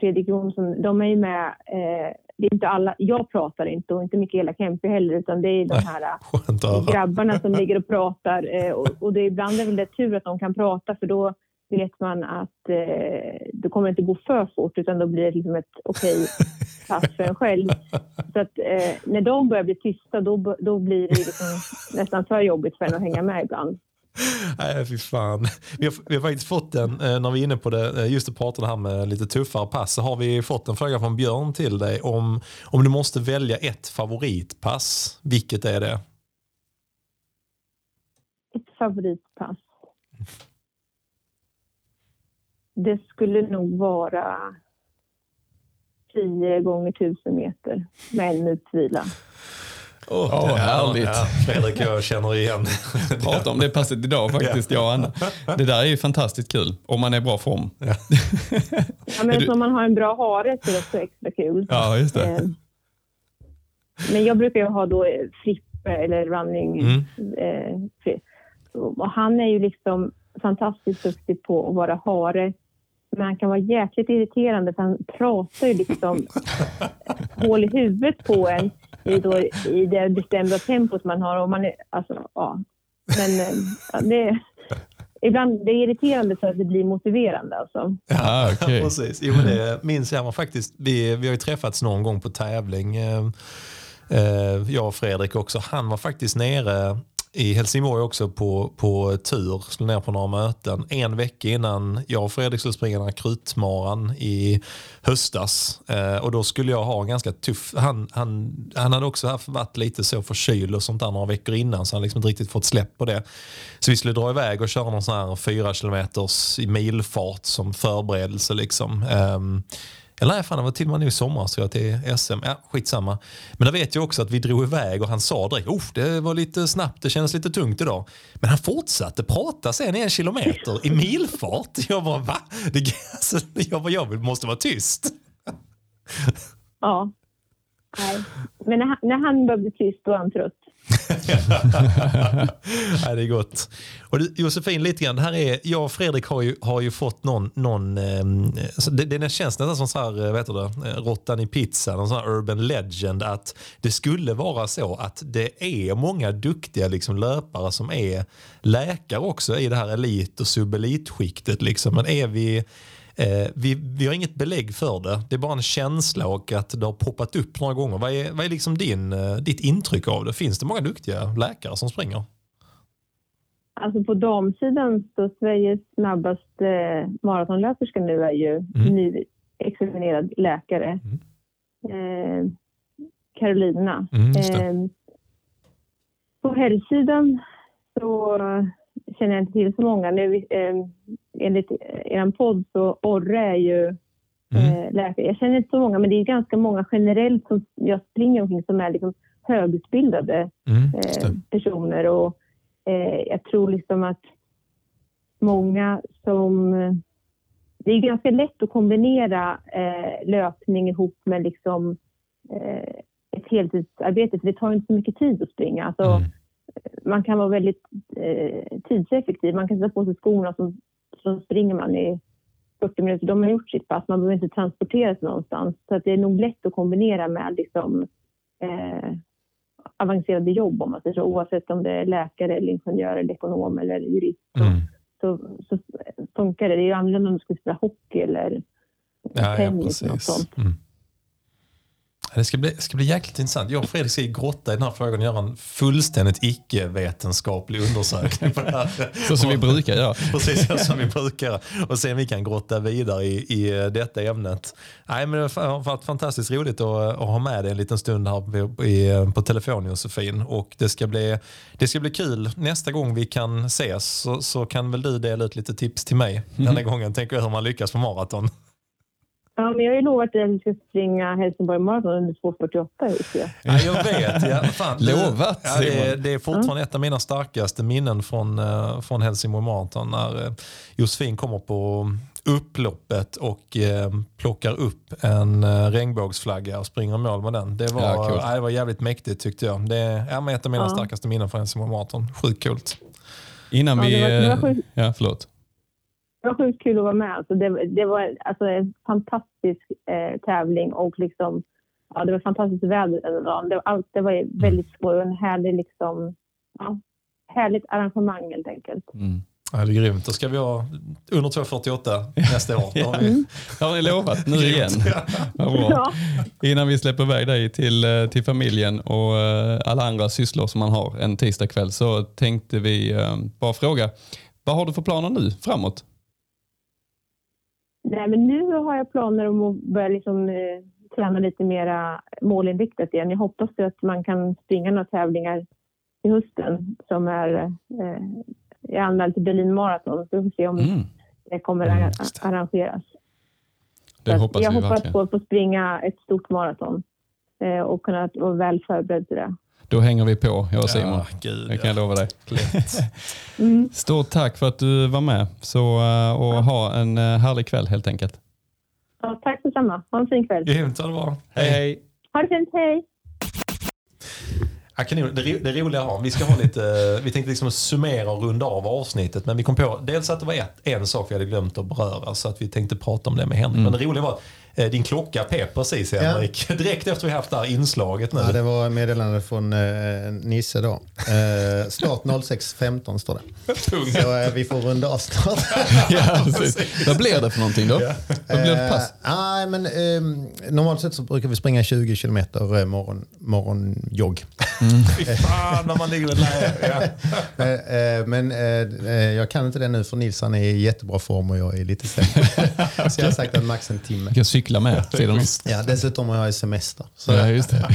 Fredrik Jonsson, de är ju med. Eh, det är inte alla, jag pratar inte och inte Mikaela Kempe heller utan det är de här äh, grabbarna som ligger och pratar. Eh, och, och det är ibland är det tur att de kan prata för då vet man att eh, det kommer inte gå för fort utan då blir det liksom ett okej okay en själv. Så att eh, när de börjar bli tysta då, då blir det liksom nästan för jobbigt för en att hänga med ibland. Nej, fy fan. Vi har, vi har faktiskt fått en, eh, när vi är inne på det, eh, just att prata det här med lite tuffare pass, så har vi fått en fråga från Björn till dig om, om du måste välja ett favoritpass. Vilket är det? Ett favoritpass? Det skulle nog vara 10 gånger 1000 meter med en minuts vila. Oh, oh, härligt. Ja, Fredrik jag känner igen. Prata om det passet idag faktiskt, jag och Anna. Det där är ju fantastiskt kul, om man är i bra form. Ja. ja men om man har en bra hare så är det också extra kul. Ja, just det. Eh, men jag brukar ju ha då Frippe eller running. Mm. Eh, och han är ju liksom fantastiskt duktig på att vara hare. Men han kan vara jäkligt irriterande för han pratar ju liksom hål i huvudet på en i, då, i det bestämda tempot man har. Och man är, alltså, ja. Men ja, det, ibland det är irriterande för att det blir motiverande. Alltså. Ja, okay. precis. Jo, men det minns jag faktiskt. Vi, vi har ju träffats någon gång på tävling. Eh, eh, jag och Fredrik också. Han var faktiskt nere i Helsingborg också på, på tur, skulle ner på några möten. En vecka innan jag och Fredrik skulle springa den här krutmaran i höstas. Eh, och då skulle jag ha en ganska tuff, han, han, han hade också haft, varit lite så förkyld och sånt där några veckor innan så han liksom inte riktigt fått släpp på det. Så vi skulle dra iväg och köra någon sån här fyra kilometers i milfart som förberedelse liksom. Eh, eller nej, fan, det var till och med nu i sommar så jag till SM. Ja, skitsamma. Men då vet jag också att vi drog iväg och han sa direkt oh, det var lite snabbt, det kändes lite tungt idag. Men han fortsatte prata sen i en kilometer i milfart. Jag bara va? Det, alltså, jag, bara, jag måste vara tyst. Ja. Nej. Men när han, när han började bli tyst då var han trött. Nej, det är gott. Och du, Josefin, lite grann, här är, jag och Fredrik har ju, har ju fått någon, någon eh, det, det känns nästan som så här, eh, vet du det, eh, råttan i pizzan, någon sån här urban legend att det skulle vara så att det är många duktiga liksom, löpare som är läkare också i det här elit och subelitskiktet. Liksom. Men är vi Eh, vi, vi har inget belägg för det. Det är bara en känsla och att det har poppat upp några gånger. Vad är, vad är liksom din, eh, ditt intryck av det? Finns det många duktiga läkare som springer? Alltså på damsidan så Sveriges snabbaste maratonlöperska nu är ju mm. nyexaminerad läkare. Mm. Eh, Carolina. Mm, eh, på herrsidan så känner jag inte till så många. Nu, eh, enligt er podd så Orre är ju mm. eh, läkare. Jag känner inte så många, men det är ganska många generellt som jag springer omkring som är liksom högutbildade mm, eh, personer. Och, eh, jag tror liksom att många som... Det är ganska lätt att kombinera löpning ihop med liksom, ett heltidsarbete, för det tar inte så mycket tid att springa. Alltså, mm man kan vara väldigt eh, tidseffektiv. Man kan sätta på sig skorna så, så springer man i 40 minuter. De har gjort sitt pass, man behöver inte transportera sig någonstans. Så att det är nog lätt att kombinera med liksom, eh, avancerade jobb om man säger så. Oavsett om det är läkare, eller ingenjör, eller ekonom eller jurist. Mm. Så, så, funkar det. Det är ju annorlunda om du skulle spela hockey eller tennis. Ja, precis. sånt. Mm. Det ska, bli, ska bli jäkligt intressant. Jag och Fredrik ska grotta i den här frågan och göra en fullständigt icke-vetenskaplig undersökning på det här. Så som vi brukar göra. Precis som vi brukar. Och se om vi kan grotta vidare i, i detta ämnet. Nej, men det har varit fantastiskt roligt att, att ha med dig en liten stund här på, i, på telefon Josefin. Och det ska, bli, det ska bli kul. Nästa gång vi kan ses så, så kan väl du dela ut lite tips till mig. Mm. Denna gången tänker jag hur man lyckas på maraton. Ja, men jag har ju lovat att vi ska springa Helsingborg Marathon under 2.48 ja. ja, jag vet. Ja. Fan, Lovat, ja, det, är, det är fortfarande mm. ett av mina starkaste minnen från, uh, från Helsingborg Marathon när uh, Josefin kommer på upploppet och uh, plockar upp en uh, regnbågsflagga och springer mål med den. Det var, ja, cool. uh, det var jävligt mäktigt tyckte jag. Det är ja, ett av mina ja. starkaste minnen från Helsingborg Marathon. Sjukt coolt. Innan vi... Ja, det var, det var ja, förlåt. Det var sjukt kul att vara med. Alltså det, det var alltså en fantastisk eh, tävling och liksom, ja, det var fantastiskt väder den dagen. Det, allt, det var väldigt svårt och en härlig, liksom, ja, härligt arrangemang helt enkelt. Mm. Ja, det är grymt. Då ska vi ha under 2.48 nästa år. Det har, vi... har ni lovat nu igen. Ja, bra. Ja. Innan vi släpper iväg dig till, eh, till familjen och eh, alla andra sysslor som man har en tisdagkväll så tänkte vi eh, bara fråga, vad har du för planer nu framåt? Nej, men nu har jag planer om att börja liksom, eh, träna lite mer målinriktat igen. Jag hoppas att man kan springa några tävlingar i hösten som är... Eh, jag är anmäld till Berlin Marathon, så vi får se om mm. det kommer mm, arrangeras. Det hoppas jag vi hoppas verkligen. på att få springa ett stort maraton eh, och kunna vara väl förberedd till det. Då hänger vi på, jag och Simon. Ja, Gud, det kan jag lova dig. mm. Stort tack för att du var med så, eh, och ja. ha en eh, härlig kväll helt enkelt. Ja, tack detsamma. Ha en fin kväll. Grymt, ha det bra. Hej, hej. Ha det fint, hej. Ja, kanon. Det, det roliga har, vi ska ha lite, vi tänkte liksom summera och runda av avsnittet men vi kom på dels att det var ett, en sak vi hade glömt att beröra så att vi tänkte prata om det med Henrik. Mm. Men det roliga var att Eh, din klocka pep precis Henrik. Ja. Direkt efter vi haft det här inslaget nu. Ja, det var meddelande från eh, Nisse då. Eh, start 06.15 står det. Så eh, vi får runda av snart. ja, Vad blir det för någonting då? Ja. Vad blir det pass? Eh, men, eh, normalt sett så brukar vi springa 20 kilometer eh, morgon, morgonjogg. Mm. Fy fan när man ligger med läge. Ja. men jag kan inte det nu för Nilsson är i jättebra form och jag är lite sämre. så jag har sagt att max en timme cykla med sidan Ja, dessutom har jag semester. Så. Ja, just det.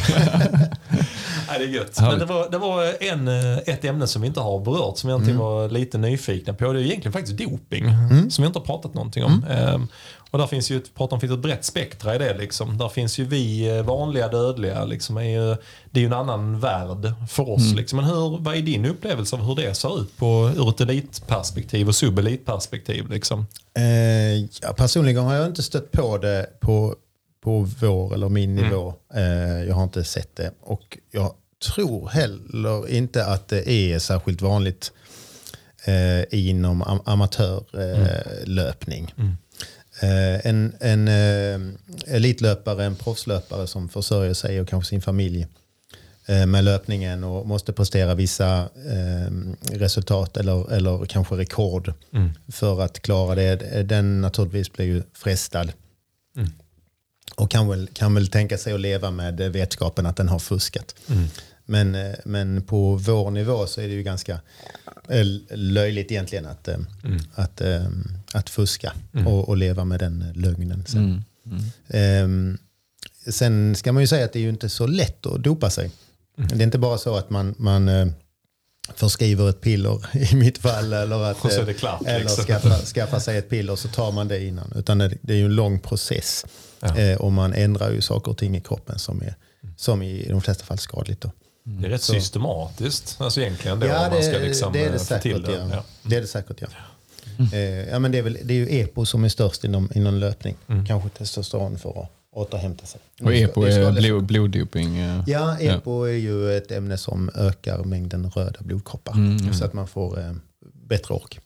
Nej, det är gött. Men det var, det var en, eh, ett ämne som vi inte har berört som jag mm. var lite nyfikna på. Det är egentligen faktiskt doping mm. som vi inte har pratat någonting om. Mm. Och där finns ju ett, pratar om finns ett brett spektra i det. Liksom. Där finns ju vi eh, vanliga dödliga. Liksom, är ju, det är ju en annan värld för oss. Mm. Liksom. Men hur, vad är din upplevelse av hur det ser ut på, ur ett elitperspektiv och subelitperspektiv? Liksom? Eh, ja, personligen har jag inte stött på det på, på vår eller min mm. nivå. Eh, jag har inte sett det. Och jag tror heller inte att det är särskilt vanligt eh, inom am amatörlöpning. Mm. Eh, en, en eh, elitlöpare, en proffslöpare som försörjer sig och kanske sin familj eh, med löpningen och måste prestera vissa resultat eller, eller kanske rekord mm. för att klara det. Den naturligtvis blir ju frestad. Mm. Och kan väl, kan väl tänka sig att leva med vetskapen att den har fuskat. Mm. Men, men på vår nivå så är det ju ganska löjligt egentligen att, mm. att, att fuska mm. och, och, leva med den lögnen. Sen. Um, sen ska man ju säga att det är ju inte så lätt att dopa sig. Mm. Det är inte bara så att man, man förskriver ett piller i mitt fall eller, att, klart, eller liksom. skaffa, skaffa sig ett piller så tar man det innan. Utan det, det är ju en lång process ja. eh, och man ändrar ju saker och ting i kroppen som är som i de flesta fall skadligt. Då. Det är rätt så. systematiskt alltså egentligen. Då, ja, det, ska liksom det är det eh, säkert. Det. Ja. det är det säkert, ja. Mm. Eh, ja, men det, är väl, det är ju EPO som är störst inom, inom löpning. Mm. Kanske testosteron för att återhämta sig. Och EPO är blod, bloddoping? Eh, ja, EPO ja. är ju ett ämne som ökar mängden röda blodkroppar. Mm, så att man får eh, bättre ork.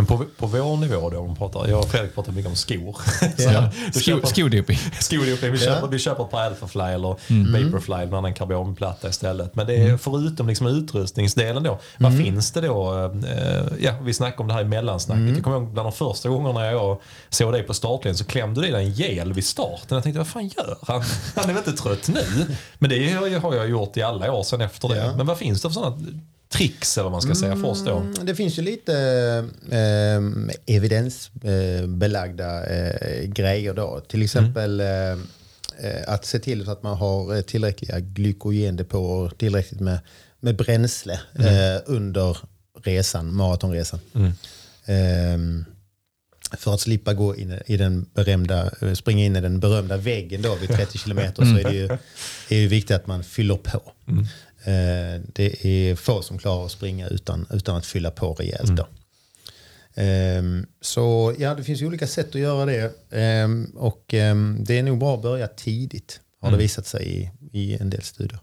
Mm. Men på, på vår nivå då, om pratar, jag och Fredrik pratar mycket om skor. Ja. Sko, skodipping. Skodipping. Vi, Ja. köper, vi köper ett par Alphafly eller Vaporfly, en annan karbonplatta istället. Men det är förutom liksom utrustningsdelen då, vad finns det då? Eh, ja, vi snackade om det här i mellansnacket. Jag kommer ihåg bland de första gångerna jag såg dig på startlinjen så klämde du i dig en gel vid starten. Jag tänkte, vad fan gör han? Han är väl inte trött nu? Men det har jag- gjort i alla år sedan efter det. Ja. Men vad finns det för sådana tricks eller vad man ska säga för oss då? Mm, Det finns ju lite eh, evidensbelagda eh, grejer då. Till exempel eh, eh, att se till så att man har tillräckliga glykogendepåer, tillräckligt med, med bränsle eh, under resan, maratonresan. Eh, för att slippa gå in i den berömda, eh, springa in i den berömda väggen då vid 30 kilometer så är det ju, är ju viktigt att man fyller på. Eh, det är få som klarar att springa utan, utan att fylla på rejält. Då. Ehm, så ja, det finns ju olika sätt att göra det. Ehm, och ehm, det är nog bra att börja tidigt, har det visat sig i, i en del studier.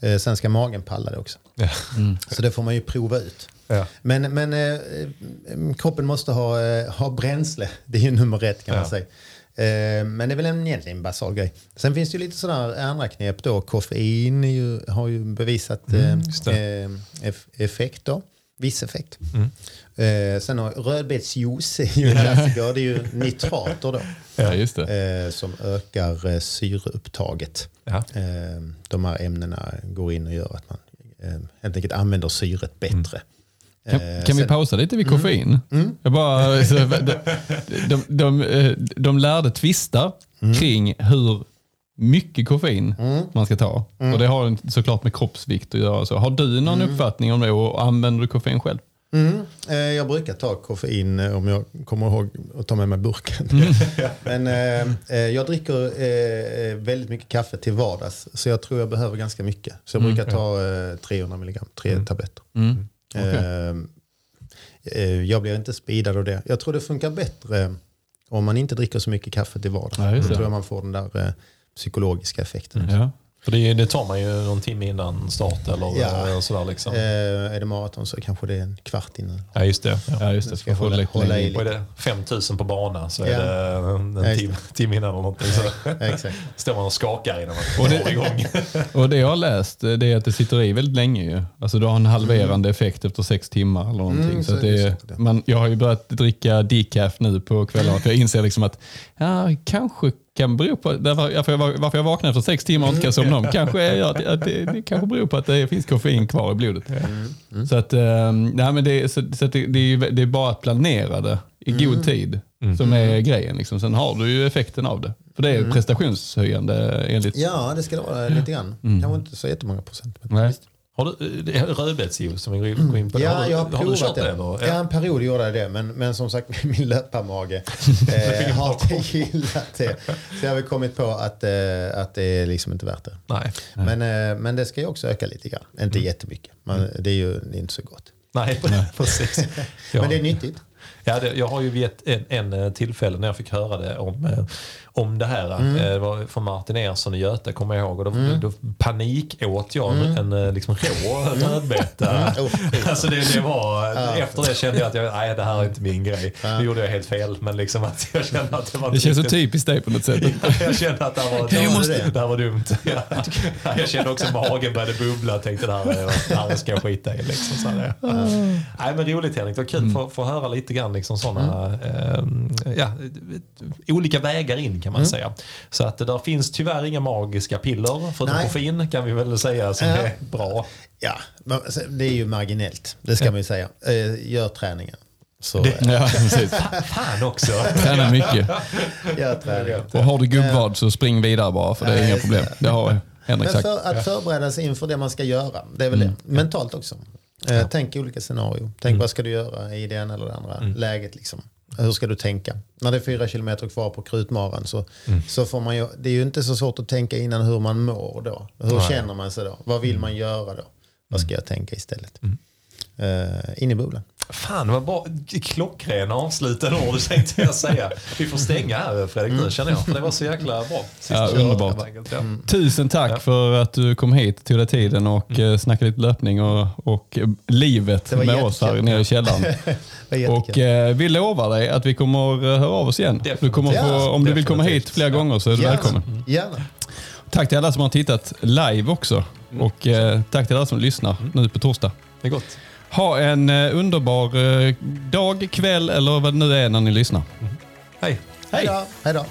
Eh, sen ska magen palla det också. Ja. Så det får man ju prova ut. Ja. Men, men eh, kroppen måste ha, ha bränsle. Det är ju nummer ett kan man Ja. säga. Eh, men det är väl en, egentligen en basal grej. Sen finns det ju lite sådana andra knep då. Koffein ju, har ju bevisat eh, det. eh, eff- effekt då. Viss effekt. Mm. Eh, sen har rödbetsjuice är ju en klassiker. Det är ju nitrater då. Ja, just. Eh, som ökar eh, syreupptaget. Ja. Eh, de här ämnena går in och gör att man eh, helt enkelt använder syret bättre. Kan, Eh, kan vi pausa lite vid koffein? Jag bara, så, de, de, de, eh, de lärde tvista kring hur mycket koffein man ska ta. Och Det har såklart med kroppsvikt att göra. Så har du någon uppfattning om det och använder du koffein själv? Mm. Eh, Jag brukar ta koffein om jag kommer ihåg att ta med mig burken. Men eh, jag dricker eh, väldigt mycket kaffe till vardags. Så jag tror jag behöver ganska mycket. Så jag brukar ta eh, 300 milligram, tre tabletter. Mm. Eh, eh, jag blir inte speedad av det. Jag tror det funkar bättre om man inte dricker så mycket kaffe till vardags. Ja, Då tror jag man får den där eh, psykologiska effekten. Ja. För det, det tar man ju någon timme innan start eller Ja. sådär liksom. Eh, är det maraton så kanske det är en kvart innan. Ja just det. Ja. ja, just det. Ska hålla- hålla i Och är det 5000 på bana så är Ja. det en, Ja, en timme, timme innan eller någonting. Så Exakt. står man och skakar innan man Och det- drar igång. Och det jag har läst eh, det är att det sitter i väldigt länge. Ju. Alltså du har en halverande effekt efter sex timmar eller någonting. Mm, så så är- det. man, jag har ju börjat dricka decaf nu på kvällarna för jag inser liksom att ja, kanske kan bero på därför, varför, jag, varför jag vaknar efter sex timmar och inte kan somna om. Kanske är att, att det, det kanske beror på att det finns koffein kvar i blodet. Så att, nej, men det, så, så att det, det, är, det är bara att planera det i god tid som är grejen. Liksom. Sen har du ju effekten av det. För det är prestationshöjande enligt... Ja, det ska det vara lite grann. Kanske inte så jättemånga procent. Men Nej. visst. Har du det är rödbetsjuice som vi går in på? Ja, har du, jag har har du provat kört det. eller? Ja, en period gjorde jag det, men, men som sagt min löparmage eh, har inte gillat det. Så jag har väl kommit på att, eh, att det är liksom inte värt det. Nej. Men, eh, men det ska ju också öka lite grann. Inte jättemycket, men det är ju det är inte så gott. Nej, precis. Ja. Men det är nyttigt. Ja, det, jag har ju vid ett en, en eh, tillfälle när jag fick höra det om, eh, om det här. Mm. eh, Det var från Martin Ersson i Göte kommer jag ihåg. Och då, då panikåt jag en, en liksom rå rödbeta. Mm. Oh, alltså det, det var, Efter det kände jag att jag, nej, det här är inte min grej. Nu gjorde jag helt fel. Men liksom att jag kände att det var Det känns så typiskt dig på något sätt. jag kände att det här var, det måste- var, det här var dumt. Ja. Jag kände också att magen började bubbla och tänkte det här, är- det här ska jag skita i. Liksom, så här, ja. Nej, men roligt Henrik, det var kul att få, få höra lite grann liksom sådana eh, ja, olika vägar in kan man säga. Så att det där finns tyvärr inga magiska piller förutom koffein kan vi väl säga som Ja. är bra. Ja, men alltså, det är ju marginellt. Det ska man ju säga. Eh, Gör träningen. Så eh, Ja, precis. Fan också! Träna mycket. gör träningen. Och har du gubbvad så spring vidare bara för det är inga problem. Det har Henrik Men sagt. för att förbereda sig inför det man ska göra. Det är väl det. Mentalt också. Eh, Tänk olika scenarier. Tänk vad ska du göra i det ena eller det andra läget. Liksom. Hur ska du tänka? När det är fyra kilometer kvar på krutmaran så, så får man ju, det är ju inte så svårt att tänka innan hur man mår då. Hur Nej. känner man sig då? Vad vill man göra då? Vad ska jag tänka istället? Eh, in i bubblan. Fan vad bra. Klockrena avslutade ord tänkte jag säga. Vi får stänga här Fredrik nu känner jag. För det var så jäkla bra. Ja, underbart. Ja. Mm. Tusen tack ja. för att du kom hit, tog dig tiden och mm. snackade lite löpning och, och livet med jättekul. oss här nere i källaren. och eh, vi lovar dig att vi kommer höra av oss igen. Du kommer få, om Definitivt. du vill komma hit fler gånger så är du Gärna. välkommen. Gärna. Tack till alla som har tittat live också. Mm. Och eh, tack till alla som lyssnar mm. nu på torsdag. Det är gott. Ha en eh, underbar eh, dag, kväll eller vad det nu är när ni lyssnar. Mm. Hej. Hej då.